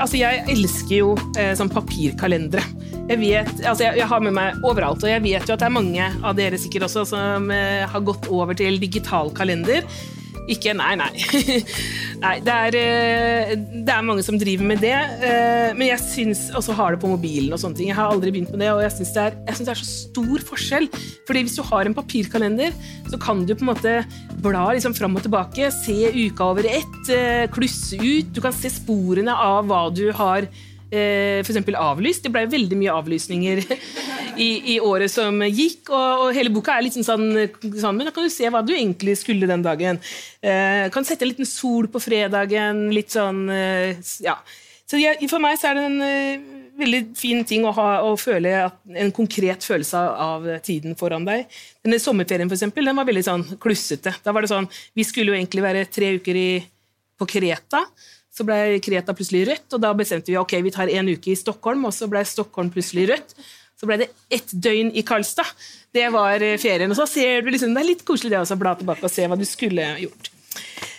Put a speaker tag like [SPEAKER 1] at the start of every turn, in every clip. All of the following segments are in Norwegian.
[SPEAKER 1] altså jeg elsker jo eh, sånn papirkalendere. Jeg, vet, altså jeg, jeg, har med meg overalt, og jeg vet jo at det er mange av dere sikkert også som eh, har gått over til digital kalender. Ikke Nei, nei. nei det, er, eh, det er mange som driver med det. Eh, men jeg syns også har det på mobilen og sånne ting. Jeg har aldri begynt med det, og jeg syns det, det, er så stor forskjell. Fordi hvis du har en papirkalender, så kan du på en måte bla liksom fram og tilbake, se uka over ett, eh, klusse ut. Du kan se sporene av hva du har eh, f.eks. avlyst. Det ble veldig mye avlysninger i, i året som gikk, og, og, hele boka er litt sånn, sånn, Men da kan du se hva du egentlig skulle den dagen. Eh, kan sette en liten sol på fredagen, litt sånn eh, Ja. Så jeg, For meg så er det en uh, veldig fin ting å, ha, å føle at, en konkret følelse av, av tiden foran deg. Denne Sommerferien for eksempel, den var veldig sånn klussete. Da var det sånn, Vi skulle jo egentlig være tre uker i, på Kreta. Så ble Kreta plutselig rødt, og da bestemte vi ok, vi tar en uke i Stockholm, og så ble Stockholm plutselig rødt. Så ble det ett døgn i Karlstad. Det var eh, ferien. Og så ser du liksom, Det er litt koselig det å bla tilbake og se hva du skulle gjort.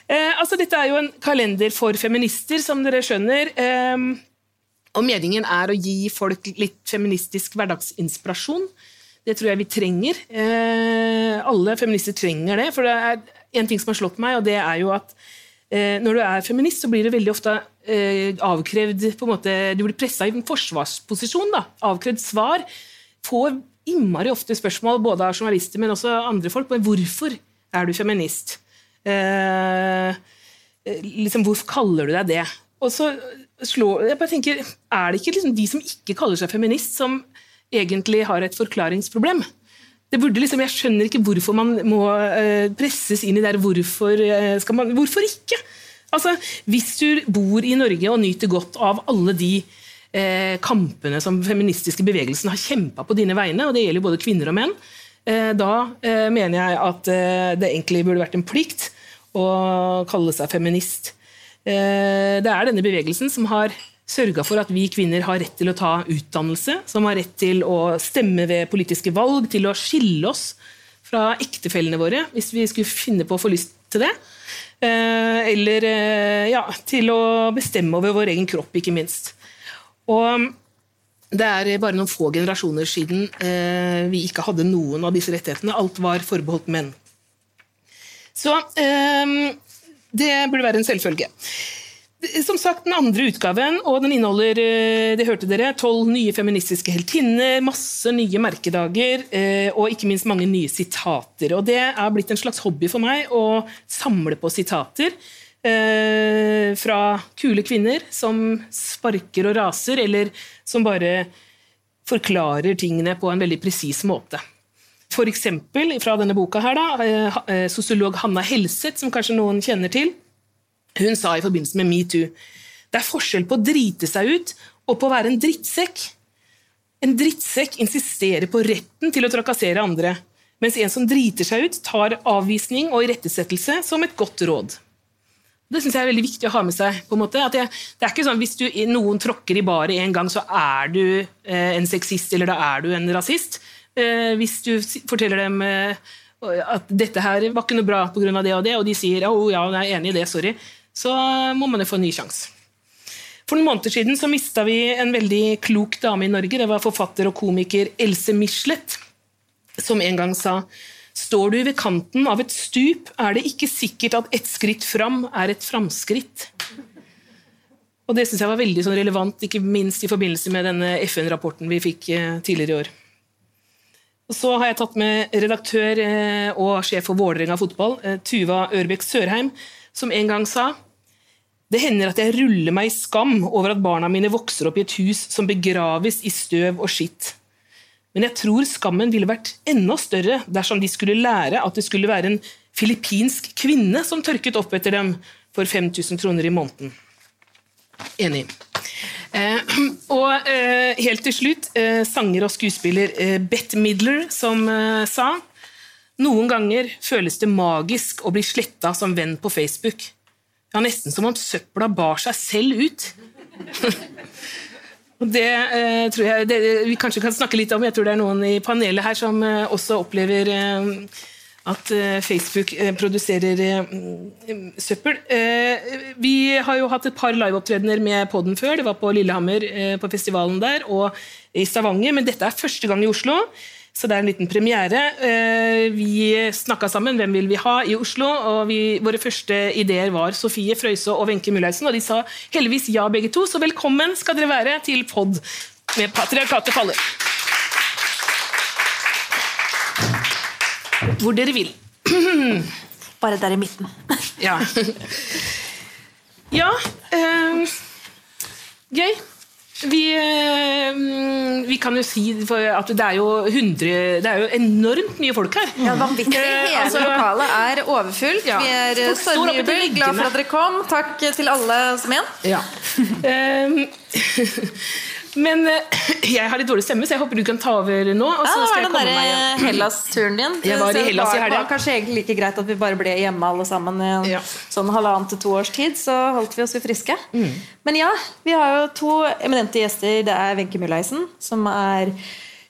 [SPEAKER 1] Eh, altså, dette er jo en kalender for feminister, som dere skjønner. Eh, og meningen er å gi folk litt feministisk hverdagsinspirasjon. Det tror jeg vi trenger. Eh, alle feminister trenger det. For det er en ting som har slått meg, og det er jo at når du er feminist, så blir du veldig ofte eh, avkrevd på en måte, Du blir pressa i en forsvarsposisjon. da, Avkrevd svar. Får innmari ofte spørsmål både av journalister, men også andre folk. Men hvorfor er du feminist? Eh, eh, liksom, Hvorfor kaller du deg det? Og så slår, jeg bare tenker, Er det ikke liksom de som ikke kaller seg feminist, som egentlig har et forklaringsproblem? Liksom, Jeg skjønner ikke hvorfor man må uh, presses inn i der hvorfor uh, man, Hvorfor ikke? Altså, Hvis du bor i Norge og nyter godt av alle de uh, kampene som feministiske bevegelsen har kjempa på dine vegne, og det gjelder både kvinner og menn, da mener jeg at det egentlig burde vært en plikt å kalle seg feminist. det er denne bevegelsen som har sørga for at vi kvinner har rett til å ta utdannelse, som har rett til å stemme ved politiske valg, til å skille oss fra ektefellene våre hvis vi skulle finne på å få lyst til det. Eh, eller eh, ja, til å bestemme over vår egen kropp, ikke minst. Og det er bare noen få generasjoner siden eh, vi ikke hadde noen av disse rettighetene. Alt var forbeholdt menn. Så det burde være en selvfølge. Som sagt, Den andre utgaven og den inneholder eh, det hørte dere, tolv nye feministiske heltinner, masse nye merkedager eh, og ikke minst mange nye sitater. Og Det er blitt en slags hobby for meg å samle på sitater eh, fra kule kvinner som sparker og raser, eller som bare forklarer tingene på en veldig presis måte. Eksempel fra denne boka her, da, sosiolog Hanna Helseth, som kanskje noen kjenner til hun sa i forbindelse med metoo det er forskjell på å drite seg ut og på å være en drittsekk. En drittsekk insisterer på retten til å trakassere andre, mens en som driter seg ut, tar avvisning og irettesettelse som et godt råd. Det synes jeg er veldig viktig å ha med seg. på en måte. Jeg, det er ikke sånn Hvis du, noen tråkker i baret en gang, så er du eh, en sexist eller da er du en rasist. Eh, hvis du forteller dem eh, at dette her var ikke noe bra pga. det og det, og de sier oh, ja, jeg er enig i det, sorry, så må man jo få en ny sjanse. For noen måneder siden så mista vi en veldig klok dame i Norge. Det var forfatter og komiker Else Michelet, som en gang sa Står du ved kanten av et stup, er det ikke sikkert at ett skritt fram er et framskritt. Og Det syns jeg var veldig sånn relevant, ikke minst i forbindelse med denne FN-rapporten vi fikk eh, tidligere i år. Og så har jeg tatt med redaktør eh, og sjef for Vålerenga fotball, eh, Tuva Ørbekk Sørheim, som en gang sa det hender at jeg ruller meg i skam over at barna mine vokser opp i et hus som begraves i støv og skitt. Men jeg tror skammen ville vært enda større dersom de skulle lære at det skulle være en filippinsk kvinne som tørket opp etter dem for 5000 kroner i måneden. Enig. Eh, og eh, helt til slutt, eh, sanger og skuespiller eh, Bette Midler som eh, sa noen ganger føles det magisk å bli sletta som venn på Facebook. Ja, Nesten som om søpla bar seg selv ut. det eh, tror jeg det, vi kanskje kan snakke litt om. Jeg tror det er noen i panelet her som eh, også opplever eh, at eh, Facebook eh, produserer eh, søppel. Vi har jo hatt et par liveopptredener med podden før. Det var på Lillehammer, eh, på festivalen der, og i Stavanger, men dette er første gang i Oslo. Så det er en liten premiere. Eh, Vi snakka sammen hvem vil vi ha i Oslo, og vi, våre første ideer var Sofie Frøysaa og Wenche Mullhausen, og de sa heldigvis ja begge to, så velkommen skal dere være til pod med Patriarkatet faller. Hvor dere vil.
[SPEAKER 2] Bare der i midten.
[SPEAKER 1] Ja. ja eh, Gøy. Vi, eh, vi kan jo si at det er jo 100 Det er jo enormt mye folk her.
[SPEAKER 2] Ja, vanvittig.
[SPEAKER 1] Eh,
[SPEAKER 2] Hele
[SPEAKER 1] altså-
[SPEAKER 2] lokalet er overfullt.
[SPEAKER 1] Ja.
[SPEAKER 2] Vi er
[SPEAKER 1] oppe
[SPEAKER 2] stormjubel. Glad for at dere kom. Takk til alle som igjen.
[SPEAKER 1] Ja. Men eh, jeg har litt dårlig stemme, så jeg håper du kan ta over nå. Og
[SPEAKER 2] Ja,
[SPEAKER 1] så
[SPEAKER 2] det
[SPEAKER 1] skal jeg komme meg
[SPEAKER 2] derre. Hellas-turen din.
[SPEAKER 1] Jeg var i Hellas i
[SPEAKER 2] var-
[SPEAKER 1] Det
[SPEAKER 2] var kanskje egentlig like greit at vi bare ble hjemme alle sammen i en
[SPEAKER 1] Ja.
[SPEAKER 2] sånn halvannen til to års tid. Så holdt vi oss jo friske.
[SPEAKER 1] Mm.
[SPEAKER 2] Men ja, vi har jo to eminente gjester. Det er Wenche Mulleisen, som er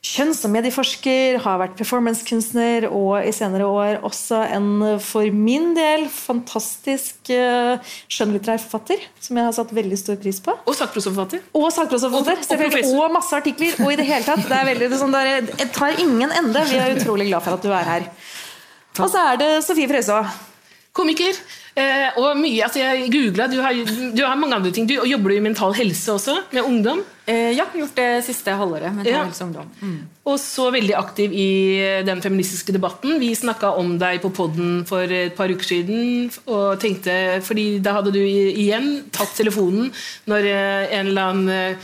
[SPEAKER 2] kjønns- og medieforsker, har vært performancekunstner og i senere år også en for min del fantastisk uh, skjønnlitterær forfatter, som jeg har satt veldig stor pris på.
[SPEAKER 1] Og sakprosaforfatter.
[SPEAKER 2] Og sakprosaforfatter,
[SPEAKER 1] Og- og
[SPEAKER 2] masse artikler. Og i det hele tatt. Det er veldig det sånn er, Det tar ingen ende. Vi er utrolig glad for at du er her. Og så er det Sofie Frøysaa.
[SPEAKER 1] Komiker. Eh, og mye, altså jeg googlet, du har, du har mange andre ting. Du jobber du i mental helse også, med ungdom.
[SPEAKER 3] Eh, ja, gjort det siste halvåret. Mental
[SPEAKER 1] Ja.
[SPEAKER 3] helse og ungdom. Mm.
[SPEAKER 1] Og så veldig aktiv i den feministiske debatten. Vi snakka om deg på podden for et par uker siden. og tenkte, fordi Da hadde du igjen tatt telefonen når eh, en eller annen eh,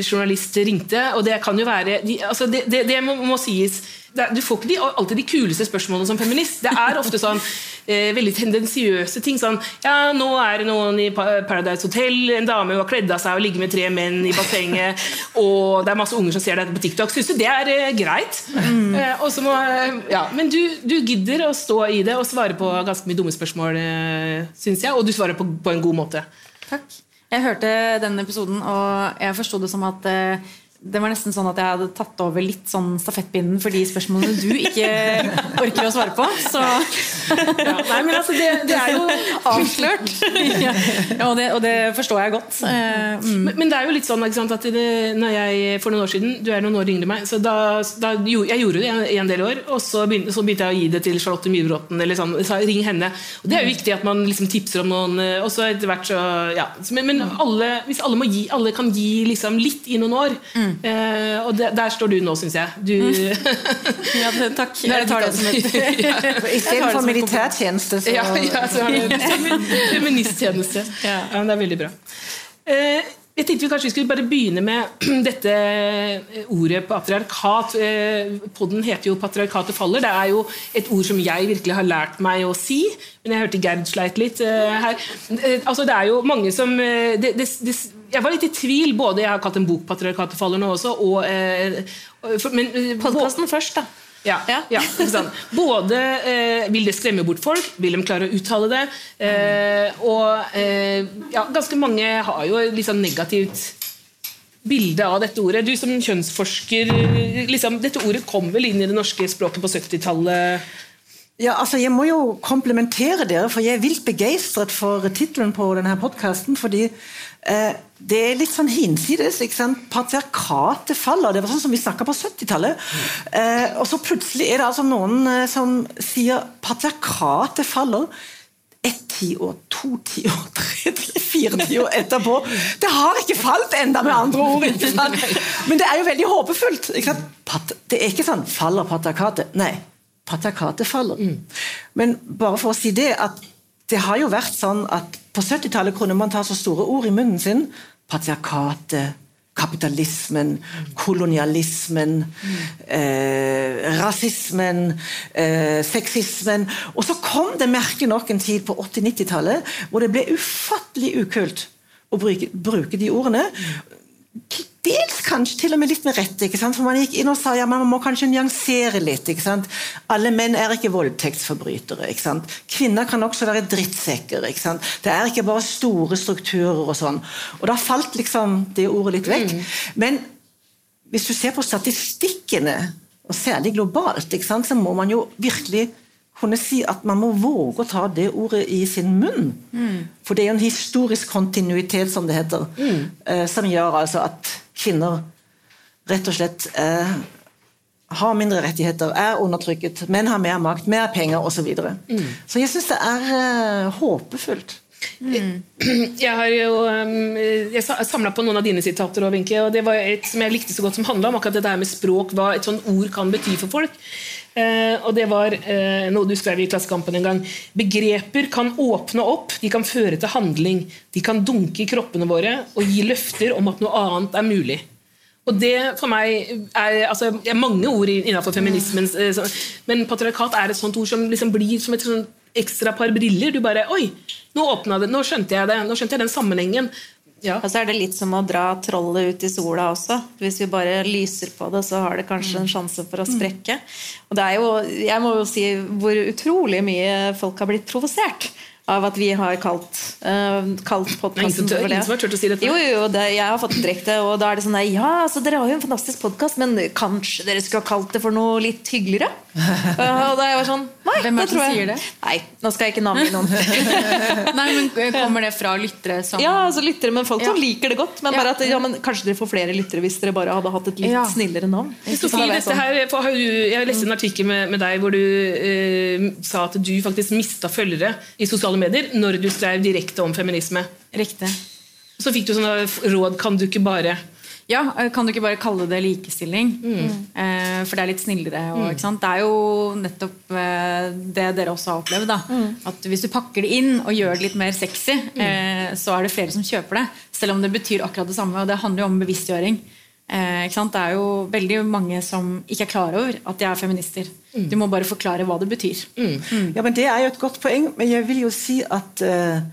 [SPEAKER 1] journalist ringte. Og det kan jo være de, altså det, det, det må, må sies. Du får ikke de, alltid de kuleste spørsmålene som feminist. Det er ofte sånn eh, veldig tendensiøse ting. Sånn Ja, nå er det noen i Paradise Hotel, en dame har kledd av seg og ligger med tre menn i bassenget, og det er masse unger som ser deg på TikTok. Syns du det er eh, greit? Eh, og må, eh, ja, men du, du gidder å stå i det og svare på ganske mye dumme spørsmål, eh, syns jeg. Og du svarer på, på en god måte.
[SPEAKER 3] Takk. Jeg hørte den episoden, og jeg forsto det som at eh, det var nesten sånn at jeg hadde tatt over litt sånn stafettpinnen for de spørsmålene du ikke orker å svare på. Så
[SPEAKER 1] Ja, nei, men altså, det, det er jo
[SPEAKER 3] avslørt. ja, og, det, og det forstår jeg godt. Eh, mm.
[SPEAKER 1] Men, men det er jo litt sånn sant, at det, når jeg, for noen år siden Du er noen år yngre enn meg. så da, da, Jeg gjorde det i en, en del år, og så begynte, så begynte jeg å gi det til Charlotte Myhrbråten. Eller sånn, så ring henne. Og Det er jo viktig at man liksom tipser om noen. eh, Og så etter hvert så, ja. Men, men alle, hvis alle, gi, alle kan gi liksom litt i noen år, eh, og der, der står du nå, syns jeg. Du,
[SPEAKER 3] ja, takk. Jeg tar det som et
[SPEAKER 4] Istedenfor militærtjeneste, så
[SPEAKER 1] ja, ja, så har du feministtjeneste. Ja. men det er veldig bra. Eh, jeg tenkte vi kanskje vi skulle bare begynne med dette ordet patriarkat. Eh, podden heter jo 'Patriarkatet faller'. Det er jo et ord som jeg virkelig har lært meg å si. Men jeg hørte Gerd sleit litt eh, her. Eh, altså det er jo mange som eh, det, det, det, Jeg var litt i tvil. Både jeg har kalt en bok 'Patriarkatet faller' nå også, og eh, eh,
[SPEAKER 2] Podkasten først, da.
[SPEAKER 1] ja, ja. Både eh, vil det skremme bort folk, vil de klare å uttale det, eh, og eh, ja, ganske mange har jo litt sånn negativt bilde av dette ordet. Du som kjønnsforsker, eh, liksom, dette ordet kom vel inn i det norske språket på 70-tallet?
[SPEAKER 4] Ja, altså Jeg må jo komplementere dere, for jeg er vilt begeistret for tittelen på denne podkasten. Fordi eh, det er litt sånn hinsides. ikke sant? Patriarkatet faller. Det var sånn som vi snakka på 70-tallet. Eh, og så plutselig er det altså noen eh, som sier patriarkatet faller. Ett tiår, to tiår, tre tiår, fire tiår etterpå. Det har ikke falt enda med andre ord. ikke sant? Men det er jo veldig håpefullt. ikke sant? Pat det er ikke sånn 'faller patriarkatet'. Nei, patriarkatet faller. Men bare for å si det at det har jo vært sånn at på 70-tallet kunne man ta så store ord i munnen sin. Patriarkatet, kapitalismen, kolonialismen, eh, rasismen, eh, sexismen. Og så kom det merkelig nok en tid på 80-90-tallet hvor det ble ufattelig ukult å bruke, bruke de ordene. Til dels kanskje til og med litt med rette, for man gikk inn og sa ja, man må kanskje nyansere litt. ikke sant? Alle menn er ikke voldtektsforbrytere. ikke sant? Kvinner kan også være drittsekker. Det er ikke bare store strukturer og sånn. Og da falt liksom det ordet litt vekk. Men hvis du ser på statistikkene, og særlig globalt, ikke sant, så må man jo virkelig kunne si at man må våge å ta det ordet i sin munn. For det er en historisk kontinuitet, som det heter, eh, som gjør altså at kvinner rett og slett eh, har mindre rettigheter, er undertrykket, menn har mer makt, mer penger osv. Så, videre. mm. så jeg syns det er eh, håpefullt.
[SPEAKER 1] Mm. Jeg har jo um, Jeg samla på noen av dine sitater, og det var et som jeg likte så godt, som handla om akkurat det der med språk, hva et sånt ord kan bety for folk. Uh, og det var uh, noe du skrev i Klassekampen en gang. Begreper kan åpne opp, de kan føre til handling. De kan dunke i kroppene våre og gi løfter om at noe annet er mulig. Og det for meg er, altså, er mange ord innenfor feminismen, uh, men patriarkat er et sånt ord som liksom blir som et sånt ekstra par briller. Du bare Oi, nå åpna det, nå skjønte jeg det. Nå skjønte jeg den sammenhengen.
[SPEAKER 2] Ja. Og så er det litt som å dra trollet ut i sola også. Hvis vi bare lyser på det, så har det kanskje en sjanse for å sprekke. Og det er jo, jeg må jo si hvor utrolig mye folk har blitt provosert av at vi har kalt, uh, kalt podkasten
[SPEAKER 1] for det. Ingen som har turt å si dette?
[SPEAKER 2] Jo, jo, det, jeg har fått direkte, og da er det sånn Ja, altså, dere har jo en fantastisk podkast, men kanskje dere skulle ha kalt det for noe litt hyggeligere? og da jeg var sånn Nei,
[SPEAKER 3] Hvem er det som sier det?
[SPEAKER 2] Nei, nå skal jeg ikke navngi noen.
[SPEAKER 3] Nei, men Kommer det fra lyttere som
[SPEAKER 2] Ja, altså lyttere, men folk som liker det godt. Men, bare at, ja, men kanskje dere får flere lyttere hvis dere bare hadde hatt et litt ja. snillere navn.
[SPEAKER 1] Sofie, dette sånn. her, jeg leste en artikkel med, med deg hvor du eh, sa at du faktisk mista følgere i sosiale medier når du skrev direkte om feminisme.
[SPEAKER 3] Riktig.
[SPEAKER 1] Så fikk du sånne råd Kan du ikke bare
[SPEAKER 3] ja, eh, kan du ikke bare kalle det likestilling? Mm. Eh, for det er litt snillere. Og, sant? Det er jo nettopp eh, det dere også har opplevd. Mm. At hvis du pakker det inn og gjør det litt mer sexy, mm. eh, så er det flere som kjøper det. Selv om det betyr akkurat det samme. Og det handler jo om bevisstgjøring. Eh, det er jo veldig mange som ikke er klar over at de er feminister. Mm. Du må bare forklare hva det betyr.
[SPEAKER 4] Ja, men Det er jo et godt poeng, men jeg vil jo si at uh,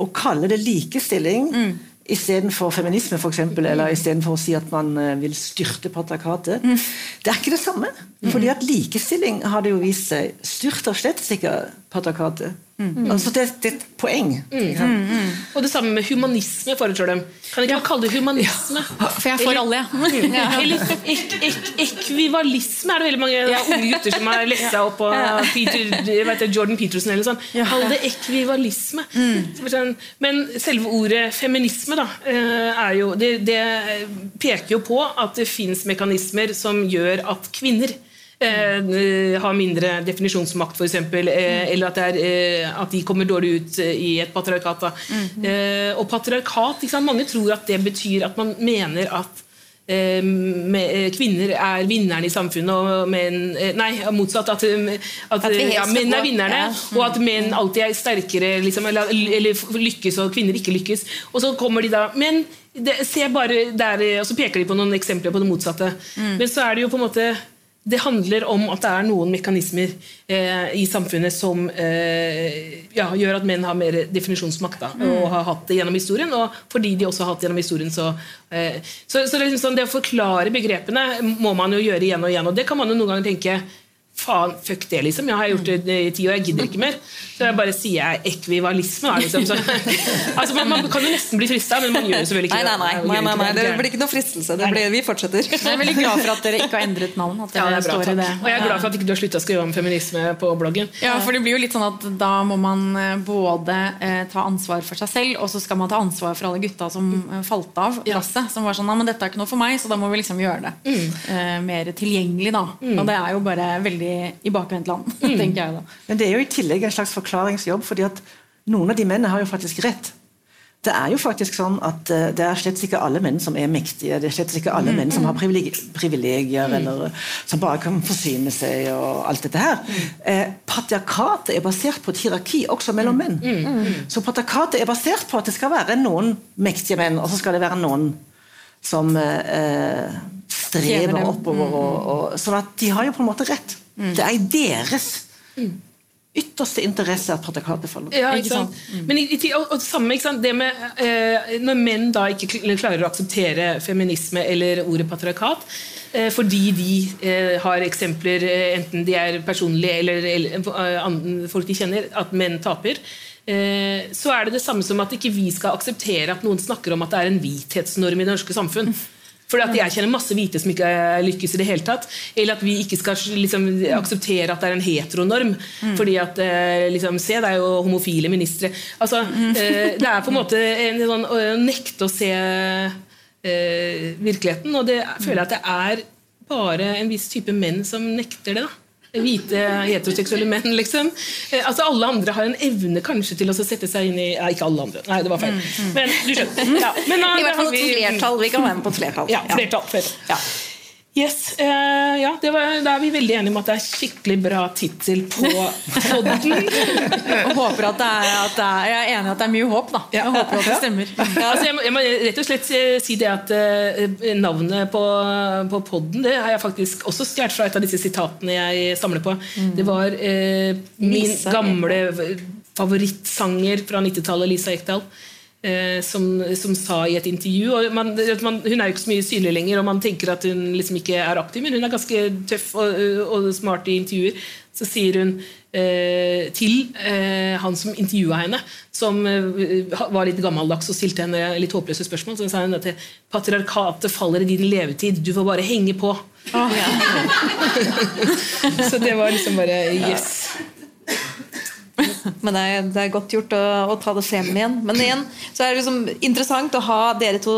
[SPEAKER 4] å kalle det likestilling mm istedenfor feminisme, eksempel, eller istedenfor å si at man eh, vil styrte patriarkatet. Mm. Det er ikke det samme. Fordi at likestilling har det jo vist seg styrter slett ikke patriarkatet. Mm. Altså det, det, er et poeng. Mm.
[SPEAKER 1] Mm. Og det samme med humanisme. foreslår dem. Kan ikke ja. kalle det humanisme?
[SPEAKER 3] Ja. For jeg får alle,
[SPEAKER 1] ja. Eller ek, ek, ekvivalisme er det veldig mange unge gutter som har lest seg opp på Peter, Jordan Peterson eller sånn. Kall det ekvivalisme. Mm. Sånn, men selve ordet feminisme da, eh, er jo, det, det peker jo på at det fins mekanismer som gjør at kvinner eh, har mindre definisjonsmakt, f.eks., eh, mm. eller at, er, eh, at, de kommer dårlig ut eh, i et patriarkat. Mm. Eh, og patriarkat, Mange tror at det betyr at man mener at eh, kvinner er vinnerne i samfunnet, og menn Nei, motsatt. At, at, at ja, menn er vinnerne, ja. mm. og at menn alltid er sterkere, liksom, eller, eller, lykkes, og kvinner ikke lykkes. Og så kommer de da Men det, se bare der, og så peker de på noen eksempler på det motsatte. Mm. Men så er det jo på en måte det handler om at det er noen mekanismer eh, i samfunnet som eh, ja, gjør at menn har mer definisjonsmakt da, mm. og har hatt det gjennom historien. Og fordi de også har hatt det gjennom historien, så, eh, så, så det, liksom sånn, det, å forklare begrepene må man jo gjøre igjen og igjen. Og det kan man jo noen ganger tenke faen, fuck det, liksom. Jeg har gjort det i ti år, jeg gidder ikke mer. Så jeg bare sier jeg ekvivalisme, da, liksom. Så, altså, man, man, kan jo nesten bli frista, men man gjør det selvfølgelig ikke.
[SPEAKER 2] Nei, nei, nei, nei, nei, det blir ikke noe fristelse. Det blir, vi fortsetter.
[SPEAKER 3] Jeg er veldig glad for at dere ikke har endret navn. At dere ja,
[SPEAKER 1] bra, står i det. Og jeg er glad for at ikke du har slutta å skrive om feminisme på bloggen.
[SPEAKER 3] Ja, for det blir jo litt sånn at da må man eh, både eh, ta ansvar for seg selv, og så skal man ta ansvar for alle gutta som eh, falt av lasset. Som var sånn Nei, men dette er ikke noe for meg, så da må vi liksom gjøre det mm. eh, mer tilgjengelig, da. Mm. Og det er jo bare veldig veldig i bakvendtland. Mm. tenker jeg da.
[SPEAKER 4] Men det er jo i tillegg en slags forklaringsjobb, fordi at noen av de mennene har jo faktisk rett. Det er jo faktisk sånn at uh, det er slett ikke alle menn som er mektige. Det er slett ikke alle mm. menn som har privilegier, mm. eller uh, som bare kan forsyne seg og alt dette her. Mm. Uh, patriarkatet er basert på et hierarki også mellom menn. Mm. Mm. Så patriarkatet er basert på at det skal være noen mektige menn, og så skal det være noen som streber oppover. Og, og, sånn at de har jo på en måte rett. Mm. Det er i deres mm. ytterste interesse at patriarkatet faller.
[SPEAKER 1] Ja, ikke sant? Mm. Men i, i, og, og, samme, ikke sant? Det med, eh, Når menn da ikke klarer å akseptere feminisme eller ordet patriarkat eh, fordi de eh, har eksempler, eh, enten de er personlige eller, eller eh, folk de kjenner, at menn taper, eh, så er det det samme som at ikke vi skal akseptere at noen snakker om at det er en hvithetsnorm i det norske samfunn. Fordi at jeg kjenner masse hvite som ikke lykkes i det hele tatt. Eller at vi ikke skal liksom, akseptere at det er en heteronorm. Fordi at eh, liksom, Se, det er jo homofile ministre. Altså, mm. det er på en måte en sånn å nekte å se eh, virkeligheten. Og det føler jeg at det er bare en viss type menn som nekter det. da hvite heteroseksuelle menn, liksom. Eh, altså Alle andre har en evne kanskje til å sette seg inn i ja, Ikke alle andre, nei, det var feil. Men du skjønner. Ja, men,
[SPEAKER 2] I hvert fall et
[SPEAKER 1] vi-
[SPEAKER 2] flertall. Vi kan være med på et flertall.
[SPEAKER 1] Ja, flertall. flertall.
[SPEAKER 2] Ja.
[SPEAKER 1] Yes, uh, ja, det var, Da er vi veldig enige om at det er skikkelig bra tittel på podden.
[SPEAKER 3] Og håper at det er, at det er, jeg er enig i at det er mye håp, da. Jeg håper at det stemmer.
[SPEAKER 1] Ja, altså jeg, må, jeg må rett og slett eh, si det at uh, navnet på, på podden det har jeg faktisk også stjålet fra et av disse sitatene jeg samler på. Det var uh, min
[SPEAKER 2] Lisa
[SPEAKER 1] gamle favorittsanger fra 90-tallet, Lisa Ekdahl. Eh, Som, som sa i et intervju og man, man, Hun er jo ikke så mye synlig lenger, og man tenker at hun liksom ikke er aktiv, men hun er ganske tøff og, og smart i intervjuer. Så sier hun eh, til eh, han som intervjua henne, som eh, var litt gammeldags og stilte henne litt håpløse spørsmål, så sa hun at patriarkatet faller i din levetid, du får bare henge på. så det var liksom bare yes.
[SPEAKER 2] Men det er, det er godt gjort å, å ta det frem igjen. Men igjen så er det liksom interessant å ha dere to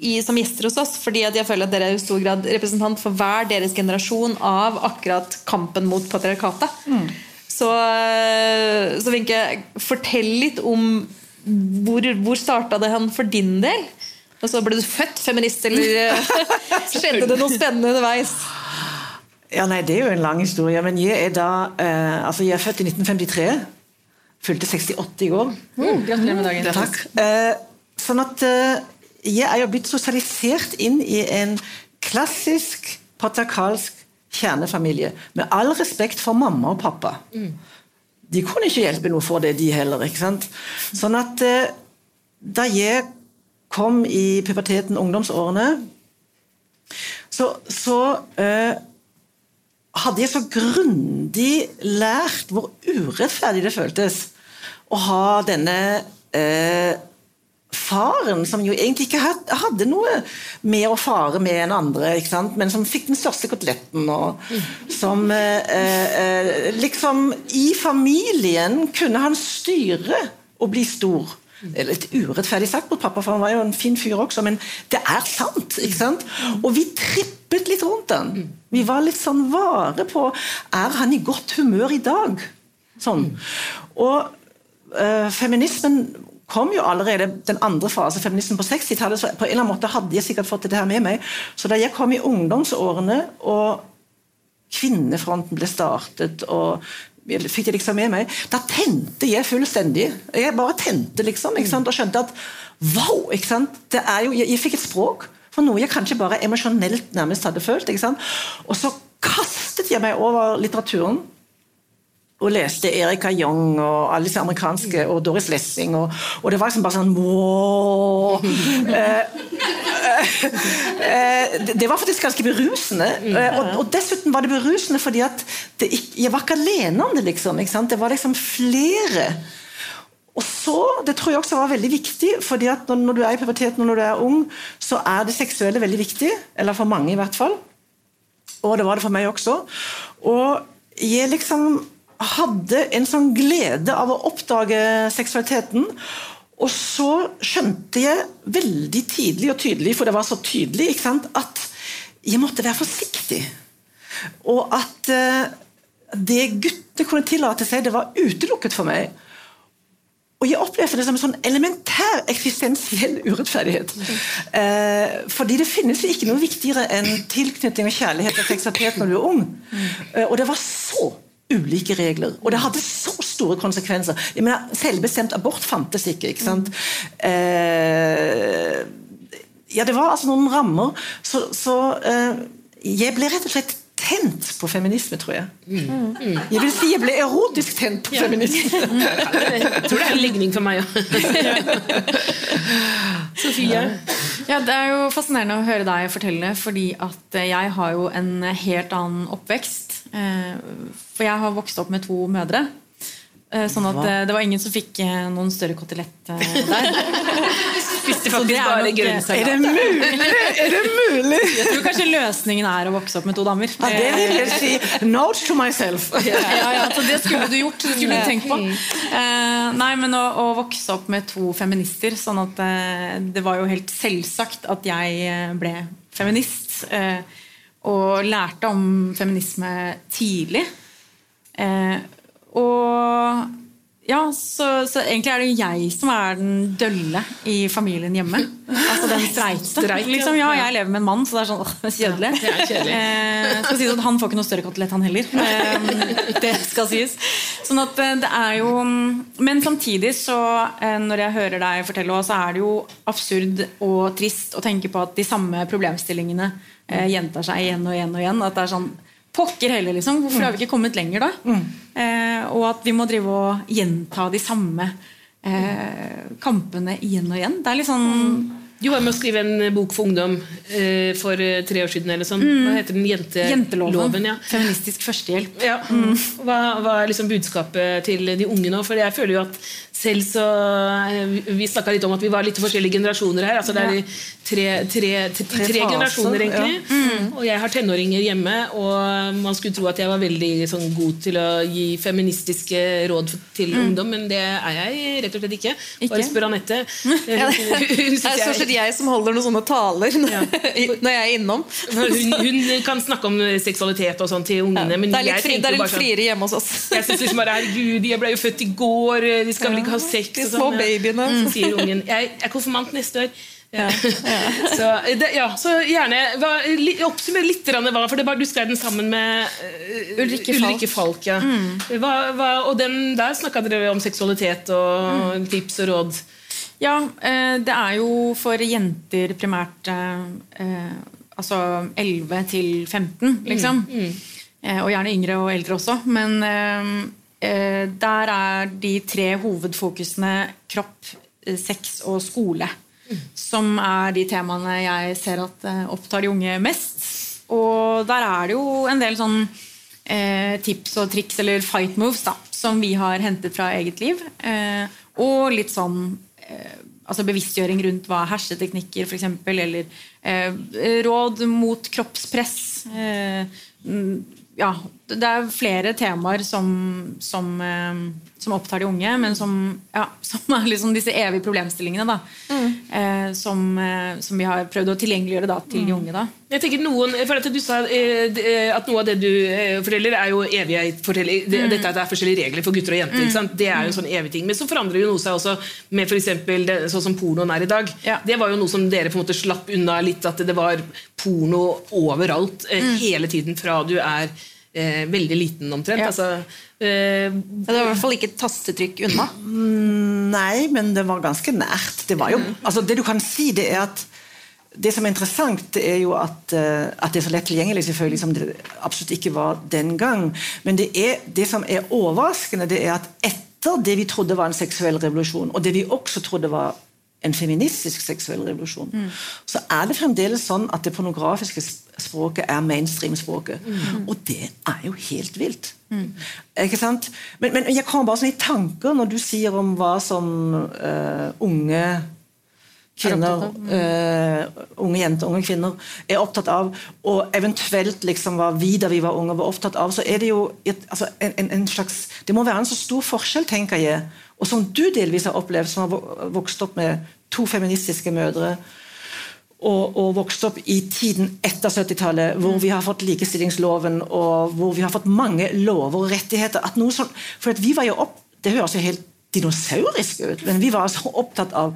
[SPEAKER 2] i, som gjester hos oss, fordi at jeg føler at dere er i stor grad representant for hver deres generasjon av akkurat kampen mot patriarkatet. Så, eh, så Wenche, fortell litt om hvor, hvor starta det hen for din del? Og så Ble du født feminist, eller skjedde det noe spennende underveis?
[SPEAKER 4] Ja, nei, Det er jo en lang historie. Men jeg er da eh, altså jeg er født i 1953. Fylte 68 i går.
[SPEAKER 3] Gratulerer med dagen.
[SPEAKER 4] Takk. Eh, sånn at eh, jeg er jo blitt sosialisert inn i en klassisk patriarkalsk kjernefamilie. Med all respekt for mamma og pappa. De kunne ikke hjelpe noe for det, de heller. ikke sant? Sånn at eh, da jeg kom i puberteten, ungdomsårene, så, så hadde jeg så grundig lært hvor urettferdig det føltes å ha denne eh, faren som jo egentlig ikke hadde noe med å fare med enn andre, men som fikk den største koteletten. Og som eh, eh, liksom I familien kunne han styre og bli stor. Litt urettferdig sagt mot pappa, for han var jo en fin fyr også, men det er sant. ikke sant? Og vi trippet litt rundt den. Vi var litt sånn vare på Er han i godt humør i dag? Sånn. Og feminismen kom jo allerede den andre fase, feminismen på 60-tallet, så på en eller annen måte hadde jeg sikkert fått det her med meg. Så da jeg kom i ungdomsårene, og kvinnefronten ble startet, og fikk det liksom med meg, da tente jeg fullstendig. Jeg bare tente, liksom, og skjønte at wow! ikke sant? Det er jo, jeg, jeg fikk et språk for noe jeg kanskje bare emosjonelt nærmest hadde følt. ikke sant? Og så kastet jeg meg over litteraturen og leste Erika Young og alle disse amerikanske, og Doris Lessing. Og, og det var liksom bare sånn wow. Eh, eh, det- var faktisk ganske berusende. Eh, og, og dessuten var det berusende fordi at det, jeg var ikke alene om det. liksom, ikke? Det var liksom flere. Og så, Det tror jeg også var veldig viktig, fordi at når, når du er i puberteten og når du er ung, så er det seksuelle veldig viktig. Eller for mange, i hvert fall. Og det var det for meg også. Og jeg liksom hadde en sånn glede av å oppdage seksualiteten. Og så skjønte jeg veldig tidlig og tydelig, for det var så tydelig, sant, at jeg måtte være forsiktig. Og at eh, det gutter kunne tillate seg, det var utelukket for meg. Og jeg opplevde det som en sånn elementær eksistensiell urettferdighet. Eh, fordi det finnes jo ikke noe viktigere enn tilknytning og kjærlighet og seksualitet når du er ung. Eh, og det var så ulike regler, og det hadde så store konsekvenser. Jeg mener, Selvbestemt abort fantes ikke. ikke sant? Eh, ja, det var altså noen rammer. Så, så eh, jeg ble rett og slett tent på feminisme, tror jeg. Jeg vil si jeg ble erotisk tent på feminisme.
[SPEAKER 1] Jeg tror det er en ligning for meg òg. Sofie?
[SPEAKER 3] Ja, Det er jo fascinerende å høre deg fortelle, fordi at jeg har jo en helt annen oppvekst. Eh, For jeg har vokst opp med to mødre. Eh, Sånn at eh, det var ingen som fikk noen større kotelett der.
[SPEAKER 1] Spiste
[SPEAKER 3] Så det
[SPEAKER 1] faktisk
[SPEAKER 3] er
[SPEAKER 1] bare
[SPEAKER 3] grønnsaker.
[SPEAKER 4] Er det mulig?! Er det mulig?!
[SPEAKER 3] Jeg tror kanskje løsningen er å vokse opp med to damer.
[SPEAKER 4] Ja, det vil jeg si. Note to myself.
[SPEAKER 3] ja, ja, så Det skulle du gjort. Det skulle du tenkt på. Eh, nei, men å, å vokse opp med to feminister, sånn at det var jo helt selvsagt at jeg ble feminist. Eh, og lærte om feminisme tidlig. Eh, og ja, så, så egentlig er det jeg som er den dølle i familien hjemme. Altså den streite. Liksom, ja, jeg lever med en mann, så det er sånn åh, kjedelig.
[SPEAKER 1] det er kjedelig.
[SPEAKER 3] Eh, skal sies at Han får ikke noe større kotelett, han heller. Eh, det skal sies. Sånn at eh, det er jo Men samtidig, så eh, når jeg hører deg fortelle, så er det jo absurd og trist å tenke på at de samme problemstillingene eh, gjentar seg igjen og igjen og igjen. At det er sånn Pokker heller, liksom. Hvorfor har vi ikke kommet lenger da? Eh, og at vi må drive og gjenta de samme eh, kampene igjen og igjen. Det er litt sånn
[SPEAKER 1] Du var med å skrive en bok for ungdom eh, for eh, tre år siden. eller sånn. Hva heter den? Jente
[SPEAKER 3] Jenteloven.
[SPEAKER 1] ja.
[SPEAKER 3] Feministisk førstehjelp.
[SPEAKER 1] Ja. Hva, hva er liksom budskapet til de unge nå? For jeg føler jo at selv så eh, Vi snakka litt om at vi var litt forskjellige generasjoner her. altså Det er tre, tre, tre, tre, generasjoner, egentlig. Og jeg har tenåringer hjemme, og man skulle tro at jeg var veldig sånn, god til å gi feministiske råd til til ungdom, men det er jeg rett og slett ikke. Bare
[SPEAKER 3] Ikke?
[SPEAKER 1] spør Anette.
[SPEAKER 2] Ja, det er stort sett jeg som holder noen sånne taler når, når jeg er innom.
[SPEAKER 1] hun, hun kan snakke om seksualitet og sånn til ungene, men
[SPEAKER 2] det er litt, fri, det er litt
[SPEAKER 1] sånn
[SPEAKER 2] friere hjemme hos oss.
[SPEAKER 1] jeg synes liksom bare, herregud, jeg ble jo født i går, de skal vel ikke ha sex
[SPEAKER 2] De
[SPEAKER 1] og
[SPEAKER 2] små
[SPEAKER 1] sånn, ja.
[SPEAKER 2] babyene.
[SPEAKER 1] Mm, sier ungen. Jeg er konfirmant neste år. Ja. så, det, ja, så gjerne hva, li, Oppsummer litt, hva, for det var, du skrev den sammen med uh,
[SPEAKER 3] Ulrikke Falk.
[SPEAKER 1] Ulrikke Falk ja. hva, hva, og den, der snakka dere om seksualitet og tips og råd.
[SPEAKER 3] Ja, eh, det er jo for jenter primært eh, eh, altså 11 til 15, liksom. Eh, og gjerne yngre og eldre også. Men eh, der er de tre hovedfokusene kropp, sex og skole. Som er de temaene jeg ser at eh, opptar de unge mest. Og der er det jo en del sånn eh, tips og triks, eller fight moves, da, som vi har hentet fra eget liv. Eh, og litt sånn eh, altså bevisstgjøring rundt hva er herseteknikker, f.eks., eller eh, råd mot kroppspress. Eh, mm, ja, det er flere temaer som, som, eh, som opptar de unge, men som, ja, som er liksom disse evige problemstillingene. Da, mm. som, eh, som vi har prøvd å tilgjengeliggjøre da, til de unge. Da.
[SPEAKER 1] Jeg tenker noen, for at Du sa eh, at noe av det du eh, forteller, er jo evige forteller, det, Dette at det er forskjellige regler for gutter og jenter. sant? Det er jo en sånn evig ting. Men så forandrer jo noe seg også med for det, sånn som pornoen er i dag.
[SPEAKER 3] Ja.
[SPEAKER 1] Det var jo noe som dere på en måte slapp unna litt, at det var porno overalt eh, hele tiden fra du er eh, veldig liten omtrent.
[SPEAKER 3] Ja.
[SPEAKER 1] Altså, eh,
[SPEAKER 2] Det var i hvert fall ikke et tastetrykk unna.
[SPEAKER 4] Nei, men det var ganske nært. Det, var jo, altså det du kan si, det er at det som er interessant, er jo at, eh, at det er så lett tilgjengelig, selvfølgelig, som det absolutt ikke var den gang. Men det, er, det som er overraskende, det er at etter det vi trodde var en seksuell revolusjon, og det vi også trodde var en feministisk seksuell revolusjon, så er det fremdeles sånn at det pornografiske språket er mainstream-språket. Og det er jo helt vilt. Ikke sant? Men, men jeg kommer bare sånn i tanker når du sier om hva som uh, unge kvinner, uh, unge jenter, unge kvinner er opptatt av, og eventuelt liksom var vi da vi var unge var opptatt av, så er det jo et, altså en, en, en slags Det må være en så stor forskjell, tenker jeg, og som du delvis har opplevd, som har vokst opp med to feministiske mødre. Og, og vokst opp i tiden etter 70-tallet, hvor vi har fått likestillingsloven, og hvor vi har fått mange lover og rettigheter. At noe sånn, for at vi var jo opp, Det høres jo helt dinosaurisk ut, men vi var altså opptatt av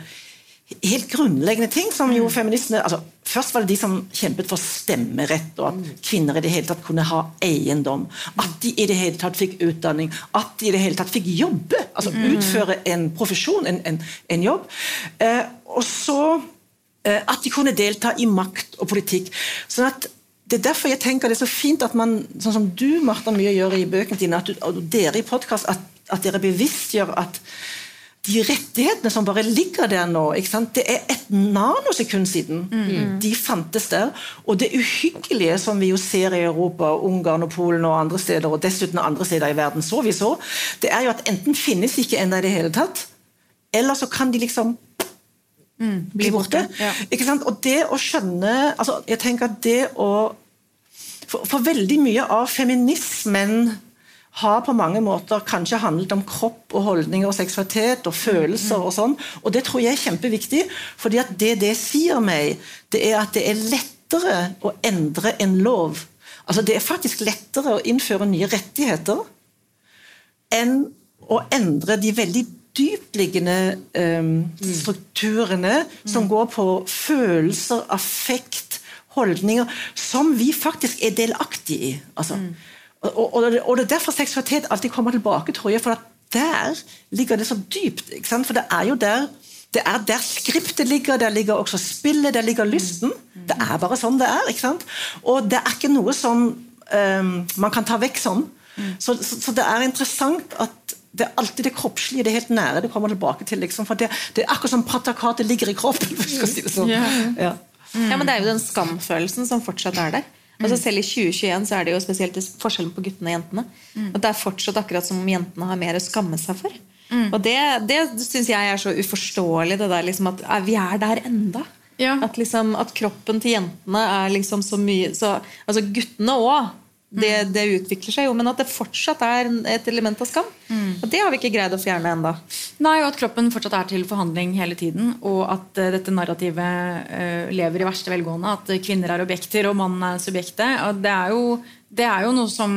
[SPEAKER 4] helt grunnleggende ting som jo feministene altså Først var det de som kjempet for stemmerett, og at kvinner i det hele tatt kunne ha eiendom. At de i det hele tatt fikk utdanning, at de i det hele tatt fikk jobbe. altså Utføre en profesjon, en, en, en jobb. Eh, og så eh, at de kunne delta i makt og politikk. sånn at det er derfor jeg tenker det er så fint at man, sånn som du Martha, mye gjør i bøkene dine, at du, og dere i podkast, at, at dere bevisstgjør at de rettighetene som bare ligger der nå Det er et nanosekund siden mm. de fantes der. Og det uhyggelige som vi jo ser i Europa, Ungarn og Polen og andre steder, og dessuten andre steder i verden, så vi så, det er jo at enten finnes ikke ennå i det hele tatt, eller så kan de liksom mm, bli borte. Ja. Ikke sant? Og det å skjønne altså jeg tenker at det å for, for veldig mye av feminismen har på mange måter kanskje handlet om kropp og holdninger og seksualitet og følelser og sånn. Og det tror jeg er kjempeviktig, fordi at det det sier meg, det er at det er lettere å endre en lov. Altså Det er faktisk lettere å innføre nye rettigheter enn å endre de veldig dyptliggende um, strukturene som går på følelser, affekt, holdninger, som vi faktisk er delaktige i. altså. Og, og, og, det er derfor seksualitet alltid kommer tilbake, tror jeg. For der ligger det så dypt. For det er jo der det er der skriptet ligger, der ligger også spillet, der ligger lysten. Det er bare sånn det er. ikke sant? Og det er ikke noe som um, man kan ta vekk sånn. Så, så, så, det er interessant at det er alltid det kroppslige, det helt nære, det kommer tilbake til. Liksom, for det, det er akkurat som patriarkatet ligger i kroppen. si det sånn.
[SPEAKER 2] Ja. ja, men det er jo den skamfølelsen som fortsatt er der. Altså Selv i 2021 så er det jo spesielt forskjellen på guttene og jentene. Mm. At Det er fortsatt akkurat som om jentene har mer å skamme seg for. Mm. Og Det, det syns jeg er så uforståelig, det der liksom at vi er der enda. Ja. At, liksom, at kroppen til jentene er liksom så mye så, Altså guttene òg det, det, utvikler seg jo, men at det fortsatt er et element av skam. Mm. Og Det har vi ikke greid å fjerne enda.
[SPEAKER 3] Nei, og at kroppen fortsatt er til forhandling hele tiden. Og at uh, dette narrativet uh, lever i verste velgående. At uh, kvinner er objekter og mannen er subjektet. Og det er jo, det er jo noe som,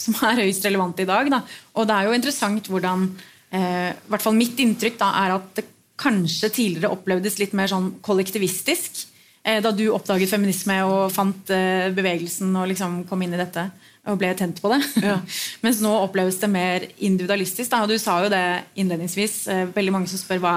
[SPEAKER 3] som, er høyst relevant i dag. Da. Og det er jo interessant hvordan i hvert fall Mitt inntrykk da, er at det kanskje tidligere opplevdes litt mer sånn kollektivistisk. Eh, da du oppdaget feminisme og fant eh, bevegelsen og liksom kom inn i dette og ble tent på det. Ja. Mens nå oppleves det mer individualistisk. Da. Du sa jo det innledningsvis. Eh, veldig mange som spør hva,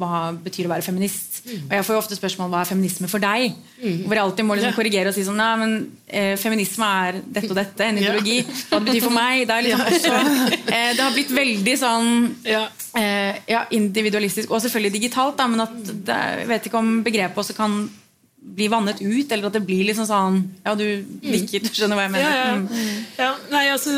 [SPEAKER 3] hva betyr å være feminist. Mm. Og jeg får jo ofte spørsmål hva er feminisme for deg? Mm. Hvor jeg alltid må liksom korrigere og si sånn Nei, men eh, feminisme er dette og dette. En ideologi. Hva det betyr for meg. Det, liksom også, eh, det har blitt veldig sånn eh, ja, individualistisk, og selvfølgelig digitalt, da, men at det, jeg vet ikke om begrepet også kan blir vannet ut, eller at det blir liksom sånn Ja, du nikker, du skjønner hva jeg mener. Ja, ja.
[SPEAKER 1] Mm. ja nei, altså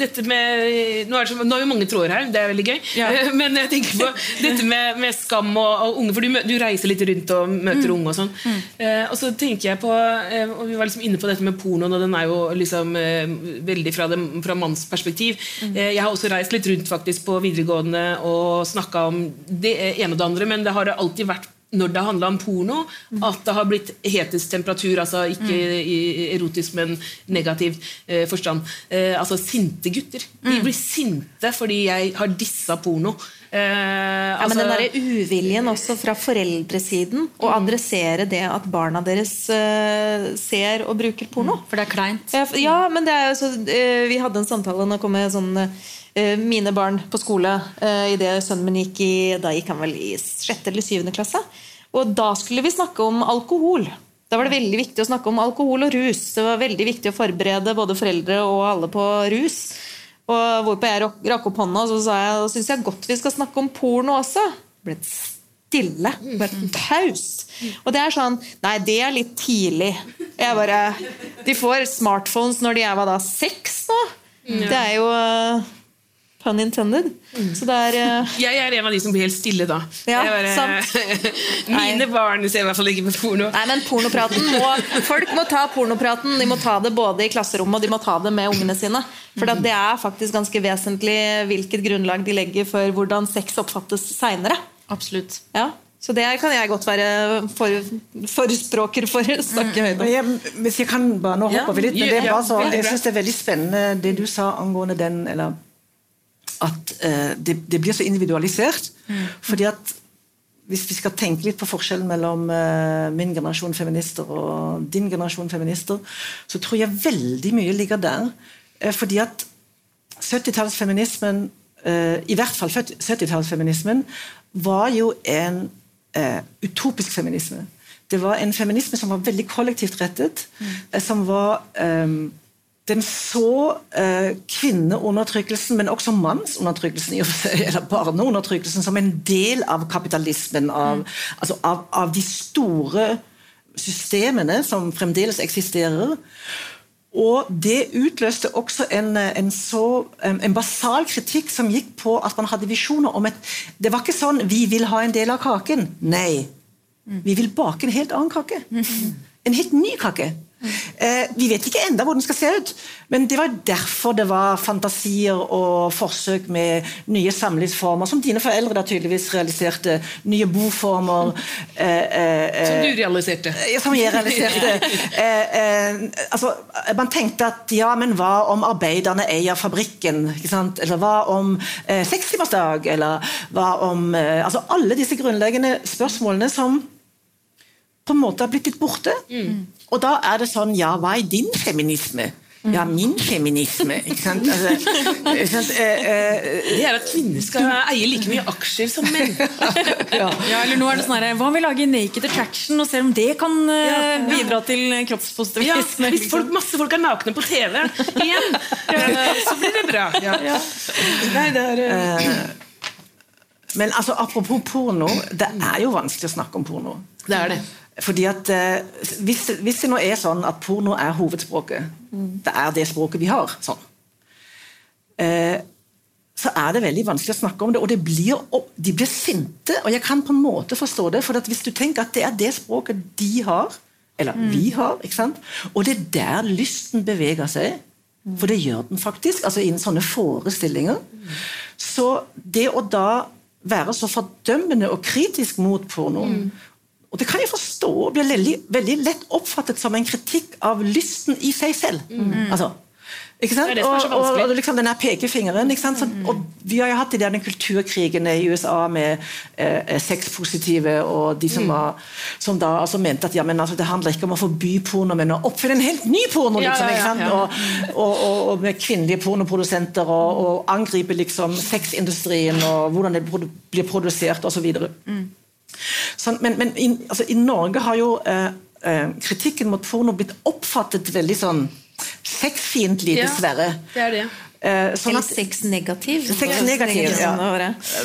[SPEAKER 1] dette med nå er, det så, nå er jo mange tråder her, det er veldig gøy. Ja. Men jeg tenker på dette med, med skam og, og, unge, for du, du, reiser litt rundt og møter mm. unge og sånn. Mm. Eh, og så tenker jeg på eh, Og vi var liksom inne på dette med pornoen, og den er jo liksom eh, veldig fra, det, fra manns perspektiv. Mm. Eh, jeg har også reist litt rundt faktisk på videregående og snakka om det ene og det andre, men det har alltid vært når det handla om porno, at det har blitt hetest temperatur. altså Ikke i erotisk, men negativ eh, forstand. Eh, altså sinte gutter. De mm. blir sinte fordi jeg har dissa porno.
[SPEAKER 2] Eh, ja, altså, men den derre uviljen også fra foreldresiden å mm. adressere det at barna deres uh, ser og bruker porno.
[SPEAKER 3] For det er kleint.
[SPEAKER 2] Ja, ja men det er jo så uh, Vi hadde en samtale nå kom jeg sånn uh, mine barn på skole uh, idet sønnen min gikk i Da gikk han vel i sjette eller syvende klasse. Og da skulle vi snakke om alkohol. Da var det veldig viktig å snakke om alkohol og rus. Det var veldig viktig å forberede både foreldre og alle på rus. Og Hvorpå jeg rakk opp hånda og så sa jeg, og syns jeg godt vi skal snakke om porno også. Det ble stille. Bare taus. Og det er sånn Nei, det er litt tidlig. Jeg bare De får smartphones når de er hva da, seks nå? Det er jo Pun intended. Mm. Så det er uh...
[SPEAKER 1] Jeg er en av de som blir helt stille da.
[SPEAKER 2] Ja, bare,
[SPEAKER 1] Mine barn ser i hvert fall ikke på porno.
[SPEAKER 2] Nei, men pornopraten må, Folk må ta pornopraten. De må ta det både i klasserommet og de må ta det med ungene sine. For det er faktisk ganske vesentlig hvilket grunnlag de legger for hvordan sex oppfattes seinere.
[SPEAKER 3] Absolutt.
[SPEAKER 2] Ja. Så det kan jeg godt være forspråker for. for snakke høyt
[SPEAKER 4] om. Hvis jeg kan bare nå hoppe vi litt, men det er bare så, jeg syns det er veldig spennende det du sa angående den eller at uh, det, det, blir så individualisert. Mm. fordi at hvis vi skal tenke litt på forskjellen mellom uh, min generasjon feminister og din generasjon feminister, så tror jeg veldig mye ligger der. Uh, fordi at 70-tallsfeminismen, i hvert fall 70-tallsfeminismen, var jo en utopisk feminisme. Det var en feminisme som var veldig kollektivt rettet. Mm. som var um, den så eh, kvinneundertrykkelsen, men også mannsundertrykkelsen, eller barneundertrykkelsen, som en del av kapitalismen. Av, altså av, av de store systemene som fremdeles eksisterer. Og det utløste også en, en, så, en, basal kritikk som gikk på at man hadde visjoner om et Det var ikke sånn 'vi vil ha en del av kaken'. Nei. Vi vil bake en helt annen kake. En helt ny kake. Eh, vi vet ikke enda hvordan den skal se ut, men det var derfor det var fantasier og forsøk med nye samlivsformer, som dine foreldre da tydeligvis realiserte. Nye boformer.
[SPEAKER 1] Eh, eh, som du realiserte.
[SPEAKER 4] som jeg realiserte. altså, man tenkte at ja, men hva om arbeiderne eier fabrikken? Eller hva om sekstimersdag? Eller hva om altså Alle disse grunnleggende spørsmålene som på en måte har blitt litt borte. Mm. Og da er det sånn Ja, hva er din feminisme? Ja, min feminisme. ikke sant? Altså,
[SPEAKER 1] ikke sant? Eh, eh, det er at kvinner skal eie like mye aksjer som menn.
[SPEAKER 3] ja. ja. eller nå er det sånn her, Hva om vi lager Naked Attraction og ser om det kan eh, ja, ja. bidra til kroppspositivisme?
[SPEAKER 1] Ja, hvis folk, masse folk er nakne på TV igjen, så blir det bra. Nei, det er... Uh...
[SPEAKER 4] Men altså, apropos porno, det er jo vanskelig å snakke om porno.
[SPEAKER 1] Det er det.
[SPEAKER 4] Fordi at eh, hvis, hvis, det nå er sånn at porno er hovedspråket, mm. det er det språket vi har, sånn, eh, så er det veldig vanskelig å snakke om det. Og det blir, de blir sinte, og jeg kan på en måte forstå det. For hvis du tenker at det er det språket de har, eller mm. vi har, og det er der lysten beveger seg, for det gjør den faktisk, altså innen sånne forestillinger, så det å da være så fordømmende og kritisk mot porno mm. Og det kan jeg forstå og blir veldig, veldig, lett oppfattet som en kritikk av lysten i seg selv. Mm. Altså, ikke sant? Det det og, og, og, liksom denne pekefingeren. Ikke sant? Så, og vi har jo hatt de der kulturkrigene i USA med eh, sexpositive og de som, mm. var, som da altså mente at ja, men, altså, det handler ikke om å forby porno, men å oppfinne en helt ny porno! Liksom, ja, ja, ja, og, og, med kvinnelige pornoprodusenter og angripe liksom sexindustrien og hvordan det blir produsert osv. Mm. Sånn, men, men i, altså, i, Norge har jo eh, eh, kritikken mot porno blitt oppfattet veldig sånn sexfiendtlig, dessverre.
[SPEAKER 1] Ja, det er det.
[SPEAKER 2] Uh, sånn Eller sexnegativ.
[SPEAKER 4] Sex ja.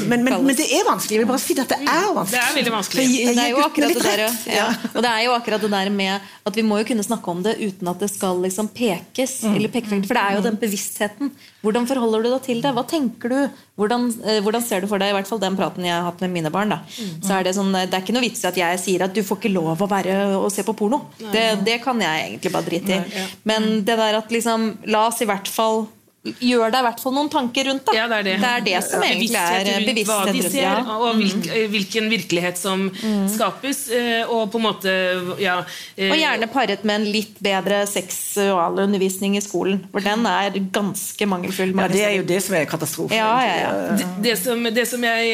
[SPEAKER 4] men, men, men, det er vanskelig. Jeg vil bare si at det er vanskelig.
[SPEAKER 1] Det er veldig vanskelig.
[SPEAKER 2] Jeg, jeg, det er jo akkurat det der, ja. Og det er jo akkurat det der med at vi må jo kunne snakke om det uten at det skal liksom pekes. Mm. eller pekefinger, For det er jo den bevisstheten. Hvordan forholder du deg til det? Hva tenker du? Hvordan, eh, hvordan, ser du for deg i hvert fall den praten jeg har hatt med mine barn? da mm. så er Det sånn, det er ikke noe vits i at jeg sier at du får ikke lov å være og se på porno. Det, det kan jeg egentlig bare drite i. Men det der at liksom La oss i hvert fall gjør deg i hvert fall noen tanker rundt. Da.
[SPEAKER 1] Ja, det, er det.
[SPEAKER 2] det, er det som egentlig er bevissthet
[SPEAKER 1] Hva de ser, ja. og hvilk, mm. hvilken virkelighet som mm. skapes. Eh, og på en måte ja,
[SPEAKER 2] eh, Og gjerne paret med en litt bedre seksualundervisning i skolen. For den er ganske mangelfull.
[SPEAKER 4] Ja, Det er jo det som er katastrofen.
[SPEAKER 2] Ja,
[SPEAKER 1] det, det, som, det som jeg,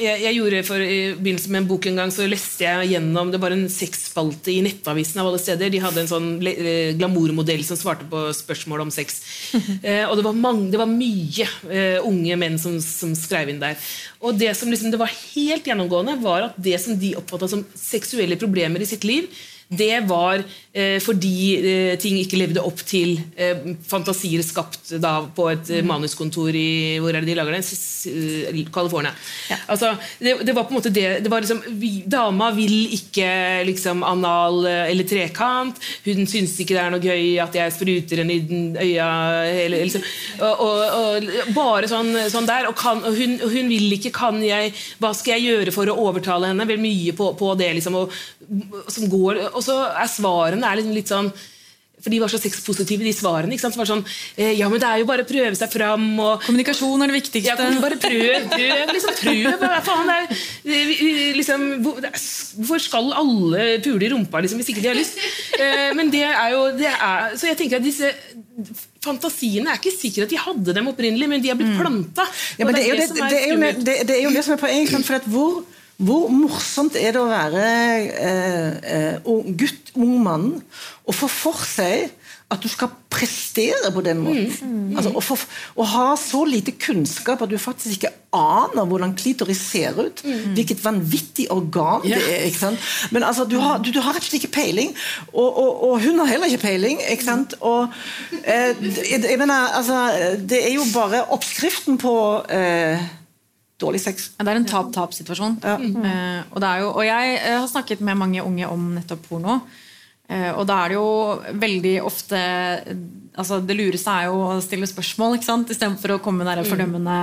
[SPEAKER 1] jeg, jeg, gjorde for, i begynnelsen med en bok en gang, så leste jeg gjennom Det var en sexspalte i Nettavisen av alle steder. De hadde en sånn glamourmodell som svarte på spørsmål om sex. og det var var, mange, det var mye uh, unge menn som, som, skrev inn der. Og det som liksom, det var helt gjennomgående, var at det som de oppfatta som seksuelle problemer i sitt liv, det var eh, fordi eh, ting ikke levde opp til eh, fantasier skapt da, på et mm. manuskontor i hvor er det de lager det? California. Ja. Altså, det, det, var på en måte det, det var liksom, vi, Dama vil ikke liksom, anal eller trekant. Hun syns ikke det er noe gøy at jeg spruter henne i øya. Eller, liksom, og, og, og, bare sånn, sånn der. Og, kan, og hun, hun, vil ikke Kan jeg Hva skal jeg gjøre for å overtale henne? Vel mye på, på det. liksom, og, som går, og så er svarene er liksom litt sånn for de var så sexpositive, de svarene. ikke sant? Som var sånn eh, Ja, men det er jo bare å prøve seg fram. Og,
[SPEAKER 3] Kommunikasjon er det viktigste.
[SPEAKER 1] Ja, bare prøv, prøv, liksom, prøv. Hva faen, er, liksom, Hvorfor skal alle pule i rumpa liksom, hvis ikke de har lyst? Eh, men det er jo det er, Så jeg tenker at disse fantasiene er ikke sikkert at de hadde dem opprinnelig, men de har blitt planta.
[SPEAKER 4] Ja, det, er det, det, er det, det er jo det som er poenget. For at hvor hvor morsomt er det å være eh, eh, gutt, ung mann, og få for seg at du skal prestere på den måten. Altså, å, for, å ha så lite kunnskap at du faktisk ikke aner hvordan klitoris ser ut. Hvilket vanvittig organ det er. ikke sant? Men altså, du har, du, du har rett og slett ikke peiling. Og, og, og hun har heller ikke peiling. ikke sant? Og eh, jeg, jeg mener, altså, Det er jo bare oppskriften på eh, dårlig sex.
[SPEAKER 3] Ja, Det er en tap-tap-situasjon. Eh, og, det er og jeg eh, har snakket med mange unge om nettopp porno. Eh, og da er det jo veldig ofte altså Det lureste er jo å stille spørsmål ikke sant? istedenfor å komme med den der fordømmende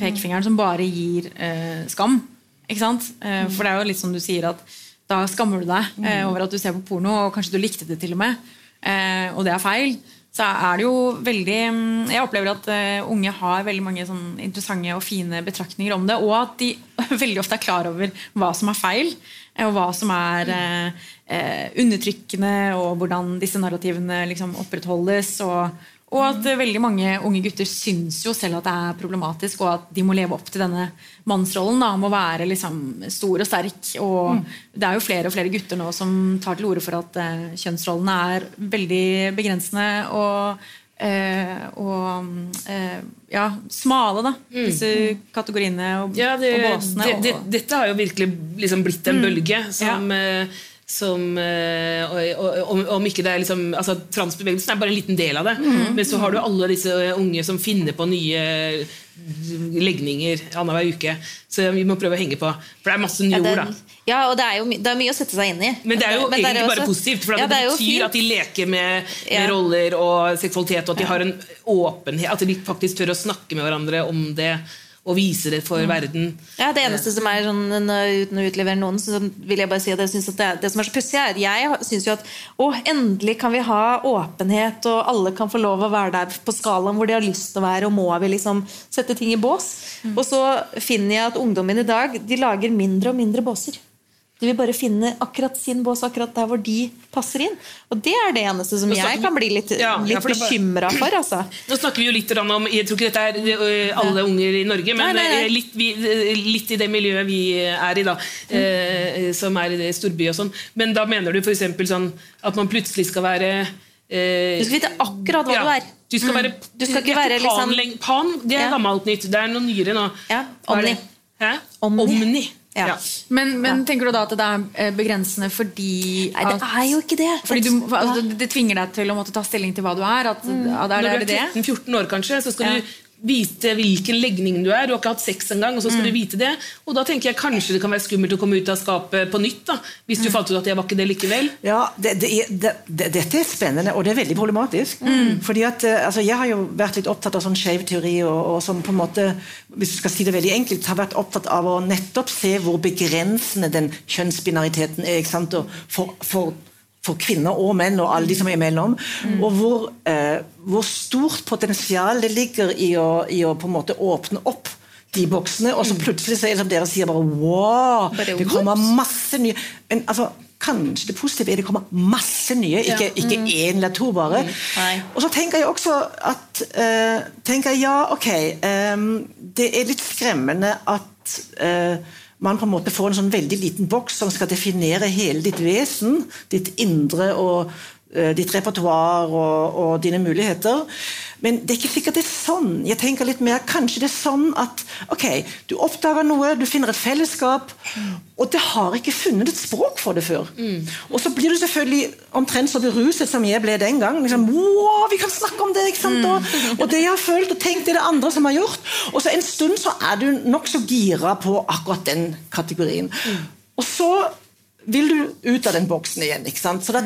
[SPEAKER 3] pekefingeren som bare gir eh, skam. Ikke sant? Eh, for det er jo litt som du sier at da skammer du deg eh, over at du ser på porno, og kanskje du likte det til og med. Eh, og det er feil. Så er det jo veldig mm, Jeg opplever at eh, unge har veldig mange sånn interessante og fine betraktninger om det, og at de veldig ofte er klar over hva som er feil, eh, og hva som er eh, eh, undertrykkende, og hvordan disse narrativene liksom opprettholdes. og og at eh, veldig mange unge gutter syns jo selv at det er problematisk, og at de må leve opp til denne mannsrollen. da, Om å være liksom stor og sterk. Og det er jo flere og flere gutter nå som tar til orde for at eh, kjønnsrollene er veldig begrensende og, eh, og eh, ja, smale, da. Disse kategoriene og,
[SPEAKER 1] Ja, det,
[SPEAKER 3] og båsene.
[SPEAKER 1] det, det,
[SPEAKER 3] og,
[SPEAKER 1] dette har jo virkelig liksom blitt en bølge som, eh, som eh, om, ikke det er liksom altså, Transbevegelsen er bare en liten del av det. Men så har du alle disse unge som finner på nye legninger annenhver uke. Så vi må prøve å henge på. For det er masse nye
[SPEAKER 2] Ja,
[SPEAKER 1] ord, da.
[SPEAKER 2] ja, og det er jo det er mye å sette seg inn i.
[SPEAKER 1] Men det er jo
[SPEAKER 2] Men det er
[SPEAKER 1] egentlig bare positivt, for
[SPEAKER 2] Ja, det
[SPEAKER 1] det, betyr
[SPEAKER 2] fint.
[SPEAKER 1] at de leker med,
[SPEAKER 2] Ja.
[SPEAKER 1] med roller og seksualitet, og at de har en åpenhet, at de faktisk tør å snakke med hverandre om det og vise det
[SPEAKER 2] Mm.
[SPEAKER 1] for verden.
[SPEAKER 2] Ja, Det eneste som er sånn, uten å utlevere noen, så vil jeg bare si at jeg synes at det, det som er så pussig, er jeg syns jo at å, endelig kan vi ha åpenhet, og alle kan få lov å være der på skalaen hvor de har lyst til å være, og må vi liksom sette ting i bås. Og så finner jeg at ungdommen i dag de lager mindre og mindre båser. De vil bare finne akkurat sin bås akkurat der hvor de passer inn. Og det er det eneste som jeg kan bli litt,
[SPEAKER 1] Ja,
[SPEAKER 2] litt
[SPEAKER 1] for
[SPEAKER 2] bekymra for, altså.
[SPEAKER 1] Nå snakker vi jo litt om Jeg tror ikke dette er ø, alle unger i Norge, men
[SPEAKER 2] Nei, nei, nei.
[SPEAKER 1] Litt, vi, litt i det miljøet vi er i, da. eh, som er i storby og sånn. Men da mener du f.eks. sånn at man plutselig skal være eh,
[SPEAKER 2] Du skal vite akkurat hva
[SPEAKER 1] ja,
[SPEAKER 2] du er.
[SPEAKER 1] Du skal være,
[SPEAKER 2] Mm. Du skal ikke være liksom-
[SPEAKER 1] pan, det er
[SPEAKER 2] Ja.
[SPEAKER 1] gammelt nytt. Det er noe nyere nå.
[SPEAKER 2] Ja, Omni.
[SPEAKER 1] omni.
[SPEAKER 2] Omni.
[SPEAKER 1] Ja.
[SPEAKER 2] Ja.
[SPEAKER 3] men men tenker du da at det er eh, begrensende fordi
[SPEAKER 2] Nei, det er jo ikke det.
[SPEAKER 3] Fordi du, altså, det, tvinger deg til å måtte ta stilling til hva du er? At, at det er,
[SPEAKER 1] Når du er 13-14 år, kanskje, så skal
[SPEAKER 3] Ja.
[SPEAKER 1] du vite hvilken legning du er. Du har ikke hatt sex engang, og så skal
[SPEAKER 2] Mm.
[SPEAKER 1] du vite det. Og da tenker jeg kanskje det kan være skummelt å komme ut av skapet på nytt. da Hvis
[SPEAKER 2] Mm.
[SPEAKER 1] du fant ut at jeg var ikke det likevel.
[SPEAKER 4] Ja, det, det det, det, Dette er spennende, og det er veldig problematisk. Fordi at, eh, altså, Jeg har jo vært litt opptatt av sånn skeiv teori, og, og som på en måte, hvis du skal si det veldig enkelt, har vært opptatt av å nettopp se hvor begrensende den kjønnsbinariteten er. ikke sant? Og for, for, for kvinner og menn og alle de som er imellom. Og hvor, eh, hvor stort potensial det ligger i å, i å på en måte åpne opp de boksene, og så plutselig så er det som dere sier, bare wow! Det kommer masse nye Men altså, kanskje det positive er det kommer masse nye, ikke, ikke én eller to, bare. Og så tenker jeg også at eh, tenker jeg, Ja, ok. eh, det er litt skremmende at eh, man på en måte får en sånn veldig liten boks som skal definere hele ditt vesen, ditt indre og ditt repertoar og, og dine muligheter. Men det er ikke sikkert det er sånn. Jeg tenker litt mer, Kanskje det er sånn at ok, du oppdager noe, du finner et fellesskap, og det har ikke funnet et språk for det før. Og så blir du selvfølgelig omtrent så beruset som jeg ble den gang. Liksom, wow, vi kan snakke om det! ikke sant? Og, og det jeg har følt og tenkt, det er det andre som har gjort. Og så en stund så er du nokså gira på akkurat den kategorien. Og så vil du ut av den boksen igjen. ikke sant? Så det,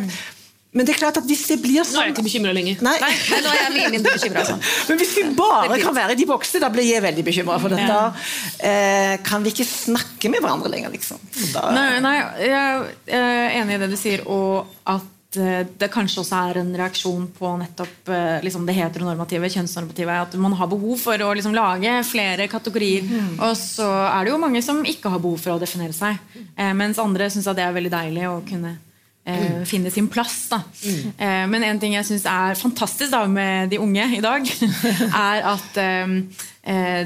[SPEAKER 4] men det er klart at hvis det blir sånn
[SPEAKER 1] Nå er
[SPEAKER 4] sånn
[SPEAKER 1] jeg ikke bekymra lenger.
[SPEAKER 4] Nei.
[SPEAKER 2] Nei, nå er jeg mye mindre bekymra. Altså.
[SPEAKER 4] Men hvis vi bare kan være i de boksene, da blir jeg veldig bekymra. For dette eh, kan vi ikke snakke med hverandre lenger, liksom. Da,
[SPEAKER 3] Nei, nei, jeg er enig i det du sier, og at eh, det kanskje også er en reaksjon på nettopp eh, liksom det heteronormative, kjønnsnormative. At man har behov for å liksom lage flere kategorier. Og så er det jo mange som ikke har behov for å definere seg. Eh, mens andre syns det er veldig deilig å kunne eh, finne sin plass. Da. Eh, men en ting jeg syns er fantastisk da, med de unge i dag, er at eh, eh,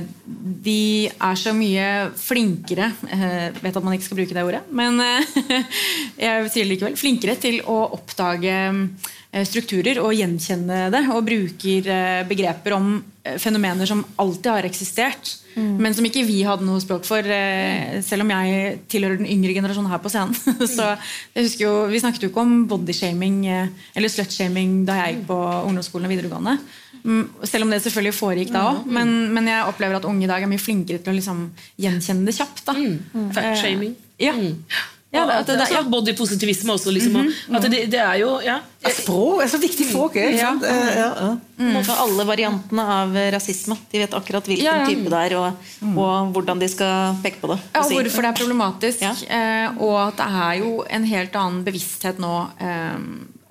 [SPEAKER 3] de er så mye flinkere Jeg vet at man ikke skal bruke det ordet, men eh, jeg sier det likevel. Flinkere til å oppdage eh, strukturer og gjenkjenne det. Og bruker eh, begreper om eh, fenomener som alltid har eksistert. Men som ikke vi hadde noe språk for, eh, selv om jeg tilhører den yngre generasjonen her på scenen. Så jeg husker jo, Vi snakket jo ikke om bodyshaming eh, eller slutshaming da jeg gikk på ungdomsskolen og videregående. Mm, Selv om det selvfølgelig foregikk da òg. Men, men jeg opplever at unge i dag er mye flinkere til å liksom gjenkjenne det kjapt. da.
[SPEAKER 1] Fact-shaming.
[SPEAKER 3] Ja. Ja, det, det, det, ja.
[SPEAKER 1] Bodypositivisme også, liksom. og At det, det er jo ja.
[SPEAKER 4] Språk er så viktig språk.
[SPEAKER 3] Ja.
[SPEAKER 4] sant? Eh, ja, ja.
[SPEAKER 2] For alle variantene av rasisme. De vet akkurat hvilken
[SPEAKER 3] Ja, ja.
[SPEAKER 2] type det er, og, og hvordan de skal peke på det.
[SPEAKER 3] Ja,
[SPEAKER 2] og
[SPEAKER 3] og
[SPEAKER 2] si.
[SPEAKER 3] hvorfor det er problematisk.
[SPEAKER 2] Ja.
[SPEAKER 3] Eh, og at det er jo en helt annen bevissthet nå. Eh,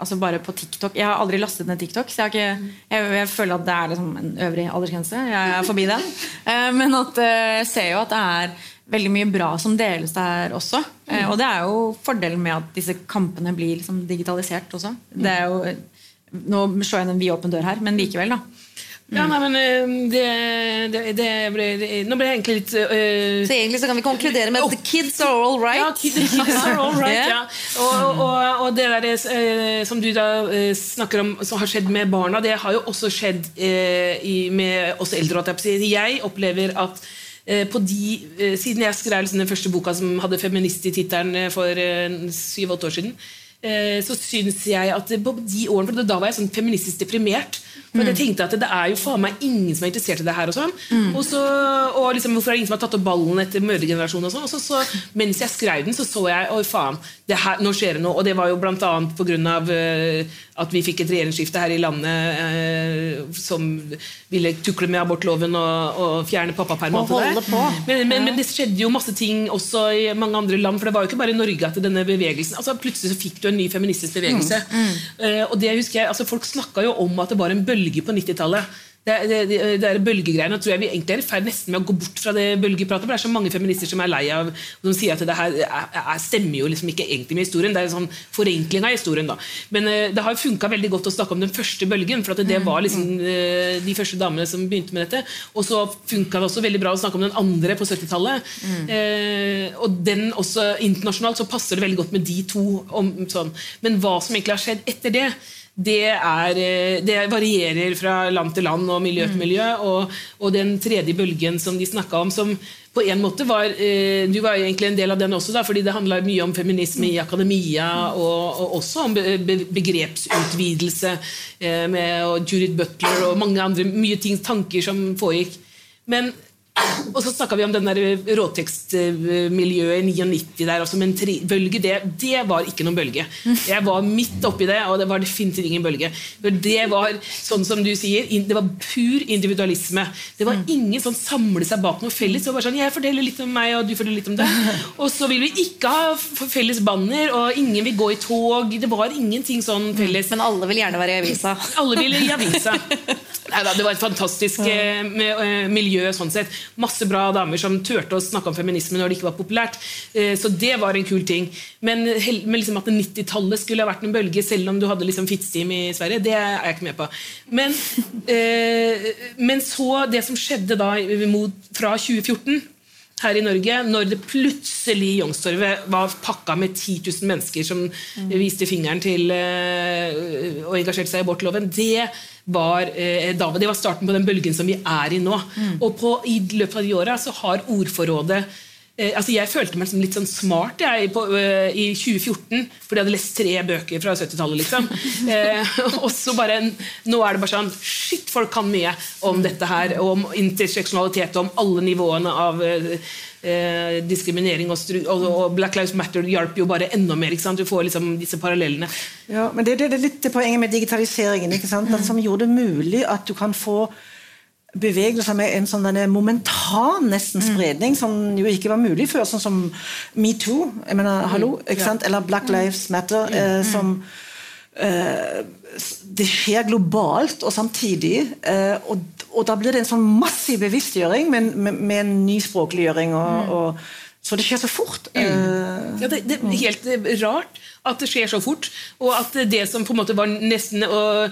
[SPEAKER 3] altså bare på TikTok. Jeg har aldri lastet ned TikTok, så jeg, har ikke, jeg, jeg føler at det er liksom en øvrig aldersgrense. Jeg er forbi den. Eh, men at jeg ser jo at det er veldig mye bra som deles der også. Mm. og det er jo fordelen med at disse kampene blir liksom digitalisert også. Det er jo, nå slår jeg en vid åpen dør her, men likevel, da.
[SPEAKER 1] Ja, nei, men eh, det, det, det ble det, Nå ble jeg egentlig litt uh,
[SPEAKER 2] Så egentlig så kan vi konkludere med at the kids are all right.
[SPEAKER 1] Ja, the kids are all right.
[SPEAKER 2] yeah.
[SPEAKER 1] ja. Og, og, og det der uh, som du da uh, snakker om som har skjedd med barna, det har jo også skjedd eh, i, med oss eldre. Jeg, opplever at eh, på de, eh, Siden jeg skrev liksom den første boka som hadde feminist i tittelen eh, for syv-åtte år siden, eh, så syns jeg at på de årene For da var jeg sånn feministisk deprimert. For jeg tenkte at det er jo faen meg ingen som er interessert i det her. Og sånn Og, så, og liksom, hvorfor er det ingen som har tatt opp ballen etter mødregenerasjonen? Og sånn Og så, så, mens jeg skrev den, så så jeg oi faen, her, nå skjer det noe. Og det var jo grunn av eh, at vi fikk et regjeringsskifte her i landet uh, som ville tukle med abortloven og, og fjerne pappaperm.
[SPEAKER 2] Og
[SPEAKER 1] alt det der.
[SPEAKER 2] holde på.
[SPEAKER 1] Men, men, men det skjedde jo masse ting også i mange andre land. For det var jo ikke bare i Norge at denne bevegelsen altså Plutselig så fikk du en ny feministisk bevegelse. Eh, og det husker jeg, altså Folk snakka jo om at det var en bølge på 90-tallet. Det, det, det, det bølgegreiene tror jeg vi egentlig er i ferd nesten med å gå bort fra det bølgepratet. For det er så mange feminister som er lei av og de sier at det her er, er, stemmer jo liksom ikke egentlig med historien. Det er en sånn forenkling av historien. da. Men eh, det har funka veldig godt å snakke om den første bølgen. For at det var liksom eh, de første damene som begynte med dette. Og så funka det også veldig bra å snakke om den andre på 70-tallet. Eh, og den også internasjonalt så passer det veldig godt med de to. Om, sånn. Men hva som egentlig har skjedd etter det, det, er, eh, det varierer fra land til land og miljø til miljø. Og, og den tredje bølgen som de snakka om, som på en måte var eh, Du var jo egentlig en del av den også, da, fordi det handla mye om feminisme i akademia, og, og også om be, be, begrepsutvidelse eh, med Judith Butler og mange andre mye ting, tanker som foregikk. Men og så snakka vi om den der råtekstmiljøet i 99 der også, men tri bølge, det, det var ikke noen bølge. Jeg var midt oppi det, og det var definitivt ingen bølge. Det var sånn som du sier, det var pur individualisme. Det var ingen sånn samle seg bak noe felles. Det var bare sånn, Jeg forteller litt om meg, og du forteller litt om deg. Og så vil vi ikke ha felles banner, og ingen vil gå i tog. Det var ingenting sånn felles.
[SPEAKER 2] Men alle vil gjerne være i avisa.
[SPEAKER 1] Alle vil i avisa. Neida, det var et fantastisk eh, eh, miljø. sånn sett Masse bra damer som turte å snakke om feminisme når det ikke var populært. Eh, så det var en kul ting. Men, men liksom at 90-tallet skulle ha vært en bølge, selv om du hadde liksom Fitz-team i Sverige, det er jeg ikke med på. Men, eh, men så det som skjedde da fra 2014 her i Norge, når det plutselig Youngstorget var pakka med 10 000 mennesker som viste fingeren til eh, og engasjerte seg i abortloven, det var, eh, det var starten på den bølgen som vi er i nå. Og på, i løpet av de åra så har ordforrådet Eh, altså jeg følte meg som litt sånn smart jeg, på, eh, i 2014, fordi jeg hadde lest tre bøker fra 70-tallet. Liksom. Eh, og så bare, Nå er det bare sånn Shit, folk kan mye om dette her. Om interseksjonalitet, og om alle nivåene av eh, diskriminering. Og, og, og Black Lives Matter hjalp jo bare enda mer. Du får liksom disse parallellene.
[SPEAKER 4] Ja, men det, det, er litt det poenget med digitaliseringen, som gjorde det mulig at du kan få bevegelser med en sånn momentan nesten spredning, som jo ikke var mulig før, sånn som metoo, jeg mener, hallo, ikke sant? eller Black Lives Matter, eh, som Det skjer globalt og samtidig, eh, og, og da blir det en sånn massiv bevisstgjøring med, med, med en ny språkliggjøring. og, og så det skjer så fort. Eh,
[SPEAKER 1] Ja, det, det er helt eh, rart at det skjer så fort, og at det som på en måte var nesten og,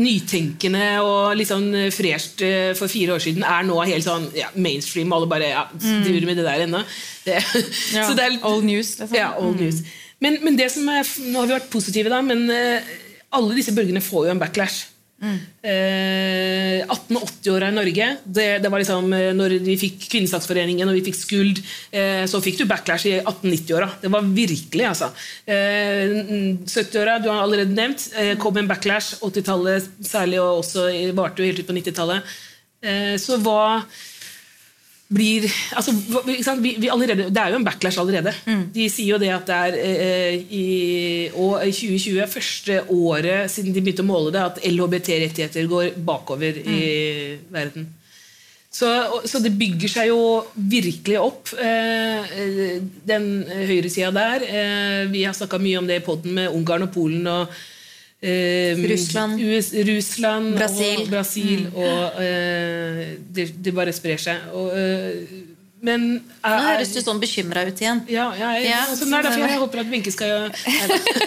[SPEAKER 1] nytenkende og litt sånn fresht eh, for fire år siden, er nå helt sånn ja, mainstream. Alle bare ja, driver med det der ennå.
[SPEAKER 3] Ja,
[SPEAKER 1] så det litt-
[SPEAKER 3] old news, liksom.
[SPEAKER 1] Ja, old news. Men, men det som er, nå har vi vært positive, da, men eh, alle disse bølgene får jo en backlash. Eh, 1880-åra i Norge, det, det var liksom eh, når vi fikk Kvinnesaksforeningen og vi fikk Skuld, eh, så fikk du backlash i 1890-åra. Det var virkelig, altså. Eh, 70-åra, du har allerede nevnt, eh, kom en backlash. 80-tallet særlig, og også varte jo helt ut på 90-tallet. Eh, så hva blir altså? Vi, vi allerede, Det er jo en backlash allerede. De sier jo det at det er eh, i, og i 2020, første året siden de begynte å måle det, at LHBT-rettigheter går bakover i verden. Så, og- så det bygger seg jo virkelig opp, eh, eh, den høyresida der. Eh, vi har snakka mye om det i poden med Ungarn og Polen. og eh,
[SPEAKER 2] Russland.
[SPEAKER 1] US, Russland
[SPEAKER 2] Brasil.
[SPEAKER 1] og Brasil. Og eh, det, det bare sprer seg. Og, eh, men
[SPEAKER 2] Nå høres du sånn bekymra ut igjen.
[SPEAKER 1] ja, jeg,
[SPEAKER 2] Ja,
[SPEAKER 1] Altså, nei, derfor jeg håper at Wenche skal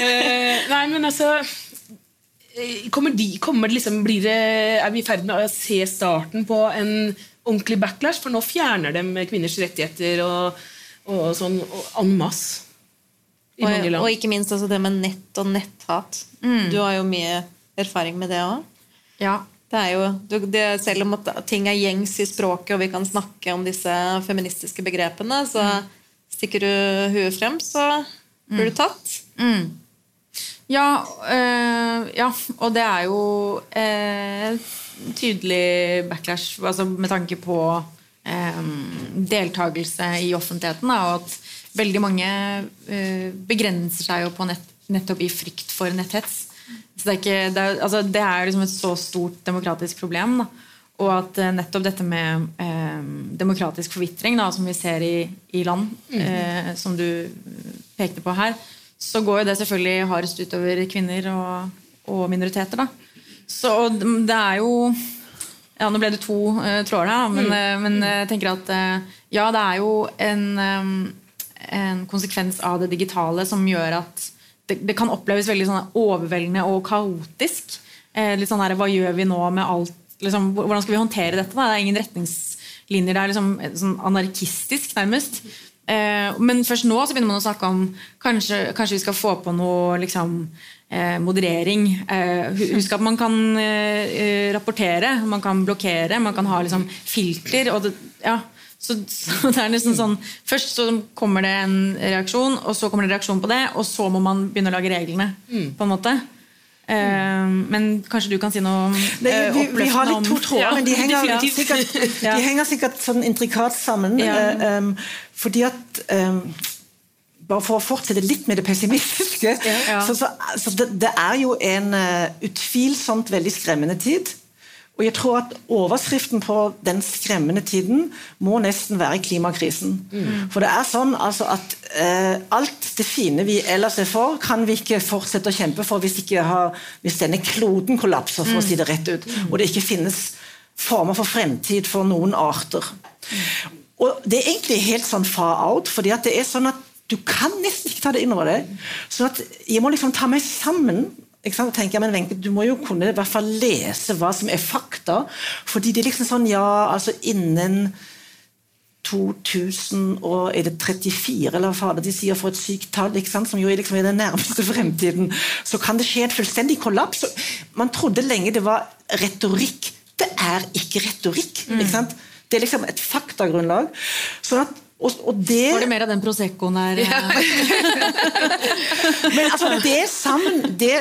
[SPEAKER 1] Eh, Nei, men altså eh, Kommer de, kommer det liksom, blir det, Er vi i ferd med å se starten på en ordentlig backlash? For nå fjerner de kvinners rettigheter og, og sånn en masse. I mange land.
[SPEAKER 2] og ikke minst altså det med nett og netthat. Du har jo mye erfaring med det òg.
[SPEAKER 3] Ja.
[SPEAKER 2] Det jo, det, selv om at ting er gjengs i språket, og vi kan snakke om disse feministiske begrepene, så stikker du huet frem, så blir du tatt.
[SPEAKER 3] Mm. Ja, øh, ja, og det er jo øh, tydelig backlash altså med tanke på eh, deltakelse i offentligheten. Da, og at veldig mange uh, begrenser seg jo på nett, nettopp i frykt for netthets. Så det er, ikke, det er, altså, det er liksom et så stort demokratisk problem. Da. Og at uh, nettopp dette med uh, demokratisk forvitring, da, som vi ser i, i land, eh, som du pekte på her, så går jo det selvfølgelig hardest utover kvinner og, og minoriteter. Da. Så det er jo ja, Nå ble det to tråder her, men, eh, men jeg tenker at ja, det er jo en, eh, en konsekvens av det digitale som gjør at det, det kan oppleves veldig sånn overveldende og kaotisk. Eh, litt sånn her, Hva gjør vi nå med alt liksom, Hvordan skal vi håndtere dette? Da? Det er ingen retningslinjer. Det er liksom sånn anarkistisk, nærmest. Eh, men først nå så begynner man å snakke om kanskje, kanskje vi skal få på noe liksom, eh, moderering. Eh, husk at man kan eh, eh, rapportere, man kan blokkere, man kan ha liksom, filter. Og det, ja, så, så det er liksom sånn Først så kommer det en reaksjon, og så kommer det reaksjon på det, og så må man begynne å lage reglene. på en måte Eh, men kanskje du kan si noe
[SPEAKER 4] det,
[SPEAKER 3] eh,
[SPEAKER 4] vi, vi har litt to tråder,
[SPEAKER 1] Ja,
[SPEAKER 4] men de henger,
[SPEAKER 1] ja,
[SPEAKER 4] sikkert,
[SPEAKER 3] Ja.
[SPEAKER 4] de henger sikkert sånn intrikat sammen.
[SPEAKER 3] Ja.
[SPEAKER 4] um, fordi at um, Bare for å fortsette litt med det pessimistiske.
[SPEAKER 3] Ja.
[SPEAKER 4] Så, så, så det, det er jo en uh, utvilsomt veldig skremmende tid. Og jeg tror at overskriften på den skremmende tiden må nesten være klimakrisen. For det er sånn altså at eh, alt det fine vi ellers er for, kan vi ikke fortsette å kjempe for hvis, ikke har, hvis denne kloden kollapser, for å si det rett ut. Og det ikke finnes former for fremtid for noen arter. Og det er egentlig helt sånn far out, fordi det er sånn at du kan nesten ikke ta det inn over deg. Så at jeg må liksom ta meg sammen? Tenker jeg, men Venke, Du må jo kunne i hvert fall lese hva som er fakta. Fordi det er liksom sånn Ja, altså innen 2000, er det 34 eller hva fader de sier for et sykt tall, som jo er liksom i den nærmeste fremtiden, så kan det skje et fullstendig kollaps. Man trodde lenge det var retorikk. Det er ikke retorikk. ikke sant? Det er liksom et faktagrunnlag. Sånn at, og, og det,
[SPEAKER 3] Var det mer av den Proseccoen der? Ja.
[SPEAKER 4] men altså, det sammen, det,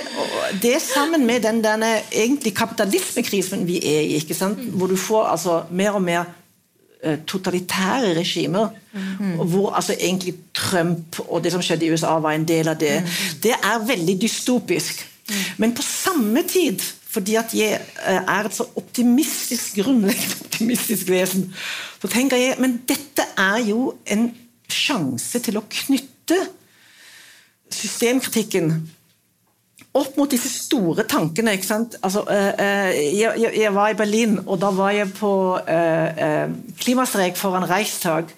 [SPEAKER 4] det sammen med den denne egentlig kapitalismekrisen vi er i, ikke sant? hvor du får altså mer og mer eh, totalitære regimer, og hvor altså egentlig Trump og det som skjedde i USA, var en del av det. Det er veldig dystopisk. Men på samme tid, fordi at jeg eh, er et så optimistisk, grunnleggende optimistisk vesen, så tenker jeg men dette er jo en sjanse til å knytte systemkritikken opp mot disse store tankene ikke sant? Altså, eh, eh, jeg, jeg, jeg var i Berlin, og da var jeg på eh, klimastreik foran Reichstag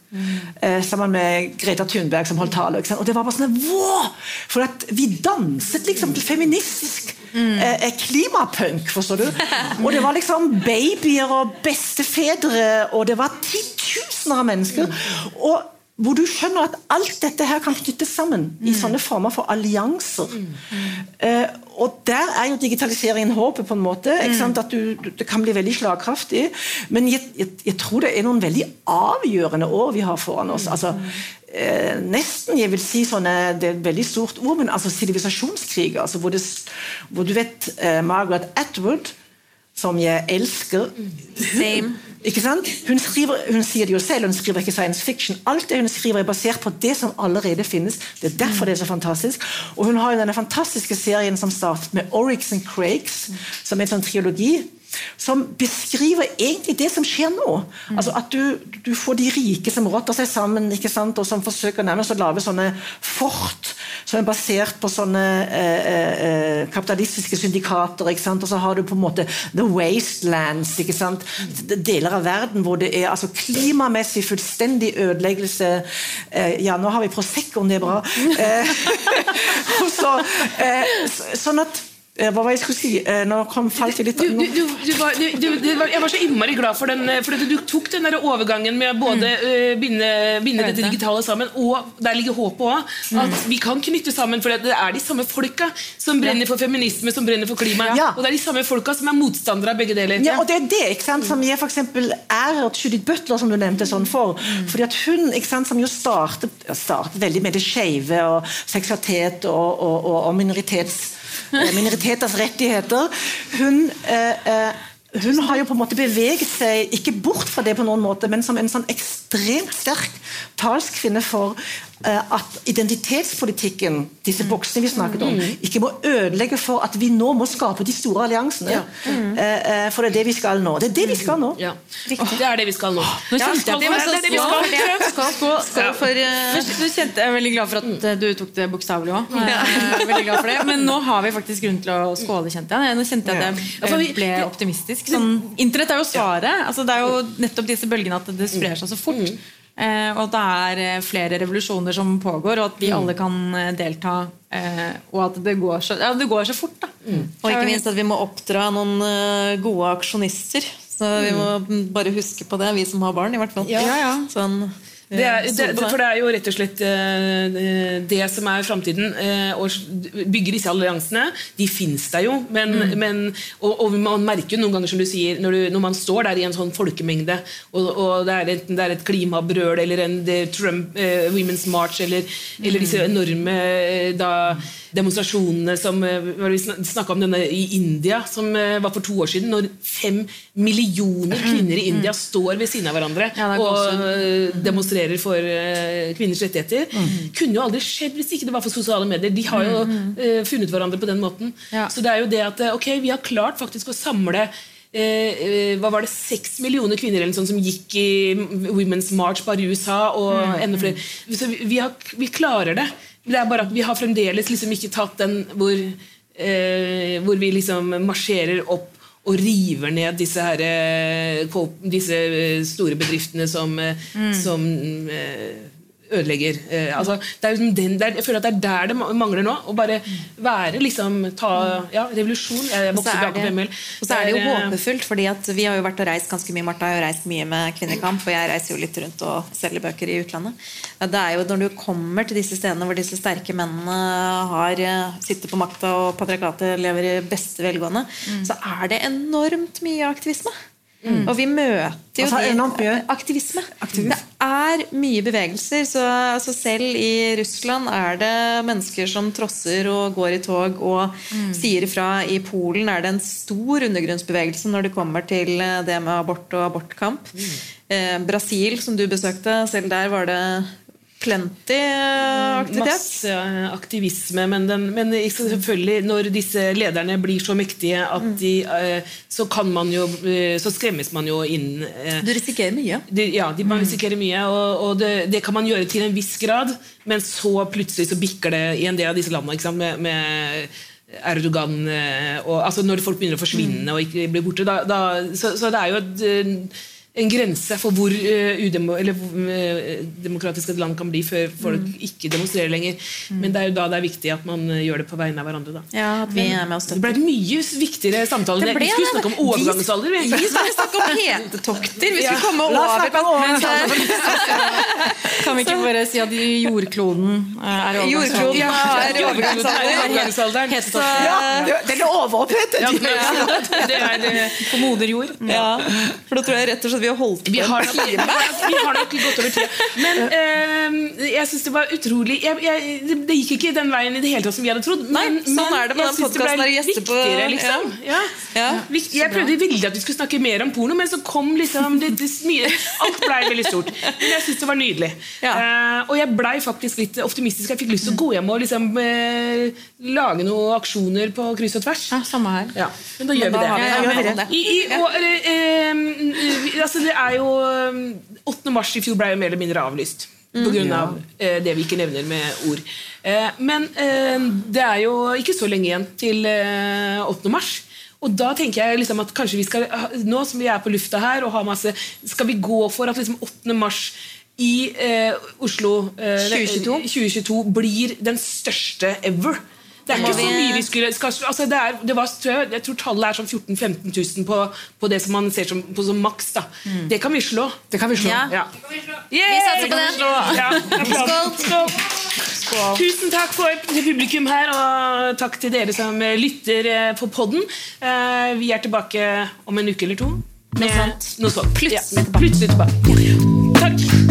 [SPEAKER 4] eh, sammen med Greta Thunberg som holdt tale. ikke sant? Og det var bare sånn wow! For at vi danset liksom feministisk eh, klimapunk, forstår du? Og det var liksom babyer og bestefedre, og det var titusener av mennesker. og hvor du skjønner at alt dette her kan knyttes sammen mm. i sånne former for allianser. Mm. Uh, og der er jo digitaliseringen håpet, på en måte. Mm. At du, det kan bli veldig slagkraftig. Men jeg, jeg, jeg, tror det er noen veldig avgjørende år vi har foran oss. altså Eh, Nesten, jeg vil si sånne, Det er et veldig stort ord, men altså sivilisasjonskrig. Altså hvor, det, hvor du vet eh, Margaret Atwood som jeg elsker.
[SPEAKER 2] Same.
[SPEAKER 4] Ikke sant? Hun, skriver, hun, sier det jo selv, hun skriver ikke science fiction. Alt det hun skriver er basert på det som allerede finnes. Det er derfor det er så fantastisk. Og hun har jo denne fantastiske serien som startet med Oryx and Craigs, som er en sånn triologi som beskriver egentlig det som skjer nå. Mm. Altså At du, du, får de rike som rotter seg sammen ikke sant? og som forsøker nærmest å lage sånne fort som er basert på sånne eh, eh, kapitalistiske syndikater. ikke sant? Og så har du på en måte the wastelands. ikke sant? Deler av verden hvor det er altså klimamessig fullstendig ødeleggelse. Eh, ja, nå har vi Proseccoen, det er bra. Eh, så, eh, sånn at hva var jeg skulle si? Eh, nå kom falt jeg litt
[SPEAKER 1] du, du, du, var, var, Jeg var så innmari glad for den, eh, for du tok den der overgangen med å både uh, binde, binde dette digitale sammen, og der ligger håpet òg. At mm. vi kan knytte sammen, for det er de samme folka som brenner for feminisme, som brenner for klima. Ja. Og det er de samme folka som er motstandere av begge deler.
[SPEAKER 4] Ja, og det er det ikke sant, som jeg for eksempel til Judith Butler, som du nevnte, sånn for. Mm. fordi at hun ikke sant, som jo startet, startet veldig med det skeive og seksualitet og, og, og, og minoritets Eh, minoriteters rettigheter. Hun eh, eh, hun har jo på en måte beveget seg ikke bort fra det på noen måte, men som en sånn ekstremt sterk talskvinne for at identitetspolitikken, disse boksene vi snakket om, mm. ikke må ødelegge for at vi nå må skape de store alliansene. Ja. Mm. Uh, uh, for det er det vi skal nå. Det er det vi skal nå.
[SPEAKER 1] Ja. Oh, det er det vi skal nå. Nå kjente jeg
[SPEAKER 3] er veldig glad for at du tok det bokstavelig òg. Men nå har vi faktisk grunn til å skåle, kjente jeg. Nå kjente jeg at jeg ble optimistisk sånn Internett er jo svaret. Altså, det er jo nettopp disse bølgene at det sprer seg så fort. Mm. Eh, og at det er eh, flere revolusjoner som pågår, og at vi mm. alle kan eh, delta. Og at det går så, ja, det går så fort. da
[SPEAKER 2] mm. Og ikke minst at vi må oppdra noen gode aksjonister. Så vi må bare huske på det, vi som har barn, i hvert fall.
[SPEAKER 1] Ja. Ja, sånn det er, det, for det er jo rett og slett uh, det som er framtiden. Og å bygge disse alliansene. De fins der jo, men, mm. men og, og, man merker jo noen ganger, som du sier, når, du, når man står der i en sånn folkemengde, og, og det er enten det er et klimabrøl eller en Trump uh, Women's March eller, mm. eller disse enorme da, demonstrasjonene som Vi snakka om denne i India, som var for to år siden, når fem millioner kvinner i India mm. står ved siden av hverandre ja, og demonstrerer demonstrerer for uh, kvinners rettigheter. Mm. Kunne jo aldri skjedd hvis ikke det var for sosiale medier. De har jo uh, funnet hverandre på den måten. Ja. Så det er jo det at eh, ok, vi har klart faktisk å samle Eh, hva var det, seks millioner kvinner eller sånn som gikk i Women's March bare i USA. og mm. enda flere. Så vi, vi, har, vi, klarer det. Det er bare at vi har fremdeles liksom ikke tatt den hvor, eh, hvor vi liksom marsjerer opp og river ned disse, her, eh, disse eh, store bedriftene som, eh, mm. som ødelegger. Eh, altså, det liksom den der, jeg føler at det er der det mangler nå. Å bare være liksom ta, ja, revolusjon. Jeg vokste opp i
[SPEAKER 2] ML. Og så er det jo håpefullt, fordi vi har jo vært og reist ganske mye. Martha har jo reist mye med Kvinnekamp, og jeg reiser jo litt rundt og selger bøker i utlandet. Det er jo Når du kommer til disse stedene hvor disse sterke mennene har eh, sitter på makta og patriarkatet lever i beste velgående, mm. så er det enormt mye aktivisme. Mm. Og vi møter jo altså, aktivisme. aktivisme. Det er mye bevegelser. Så altså, selv i Russland er det mennesker som trosser og går i tog og mm. sier ifra. I Polen er det en stor undergrunnsbevegelse når det kommer til eh, det med abort og abortkamp. Mm. Eh, Brasil, som du besøkte, selv der var det plenty eh, aktivitet.
[SPEAKER 1] Masse aktivisme, men, den, men, selvfølgelig når disse lederne blir så mektige at mm. de eh, Så kan man jo eh, Så skremmes man jo inn.
[SPEAKER 2] Du risikerer mye?
[SPEAKER 1] De, ja, de, man mm. risikerer mye. Og, og det, det, kan man gjøre til en viss grad, men så plutselig så bikker det i en del av disse landene med, med Erdogan eh, og, altså Når folk begynner å forsvinne og ikke blir borte. Da, da, så, så det er jo et, eh, en grense for hvor uh, udemo, eller, uh, demokratisk et land kan bli før folk ikke demonstrerer lenger. Men det er jo da det er viktig at man uh, gjør det på vegne av hverandre. da.
[SPEAKER 2] Ja, at vi er med og
[SPEAKER 1] Det ble et mye viktigere samtale.
[SPEAKER 2] Det ble
[SPEAKER 1] Vi skulle snakke om overgangsalder.
[SPEAKER 2] Vi
[SPEAKER 1] Vi.
[SPEAKER 2] skulle snakke om hetetokter! Vi skulle komme over
[SPEAKER 4] snakke.
[SPEAKER 3] Kan vi ikke bare si at jordkloden er er
[SPEAKER 2] Jordkloden
[SPEAKER 1] Ja,
[SPEAKER 2] er overgangsalder.
[SPEAKER 1] overgangsalderen.
[SPEAKER 4] Ja, det- den er overopphetet!
[SPEAKER 1] Ja, det er, eh,
[SPEAKER 3] på moder jord.
[SPEAKER 2] ja, for da tror jeg rett og slett vi har holdt på
[SPEAKER 1] vi, har nok, vi har nok gått over tida. Men eh, jeg syns det var utrolig jeg, jeg, det, gikk ikke den veien i det hele tatt som vi hadde trodd.
[SPEAKER 2] Nei, sånn
[SPEAKER 1] men
[SPEAKER 2] er det med
[SPEAKER 1] jeg
[SPEAKER 2] den
[SPEAKER 1] synes det ble viktigere, liksom. Ja.
[SPEAKER 2] Ja,
[SPEAKER 1] Ja. Jeg prøvde veldig at vi skulle snakke mer om porno, men så kom liksom det, det, mye, Alt blei veldig stort. Men jeg syns det var nydelig.
[SPEAKER 2] Ja.
[SPEAKER 1] Eh, og jeg blei faktisk litt optimistisk. Jeg fikk lyst til å gå hjem og liksom, uh, lage noen aksjoner på kryss og tvers.
[SPEAKER 3] Ja, samme her.
[SPEAKER 1] Ja, men da gjør
[SPEAKER 2] da
[SPEAKER 1] vi det.
[SPEAKER 2] vi-
[SPEAKER 1] men-. I, i, og, altså, det er jo eh, 8. mars i fjor ble jo mer eller mindre avlyst. På grunn av eh, det vi ikke nevner med ord. Eh, men eh, det er jo ikke så lenge igjen til eh, 8. mars. Og da tenker jeg liksom at kanskje vi skal, nå som vi er på lufta her og har masse, skal vi gå for at liksom 8. mars i eh, Oslo eh,
[SPEAKER 2] 2022?
[SPEAKER 1] 2022 blir den største ever. Det er ikke så mye vi skulle altså det er, det var, jeg, tror tallet er sånn 14 000-15 000 på, på det som man ser som, på som maks. da. Det kan vi slå.
[SPEAKER 4] Det kan vi slå.
[SPEAKER 2] Ja.
[SPEAKER 1] Ja.
[SPEAKER 2] Vi satser på det.
[SPEAKER 1] Ja, Skål. Skål. Tusen takk for publikum her, og takk til dere som eh, lytter eh, på podden. Eh, Vi er tilbake om en uke eller to. Med. Noe sånt.
[SPEAKER 2] Plutselig
[SPEAKER 1] Ja, plutselig tilbake. Takk.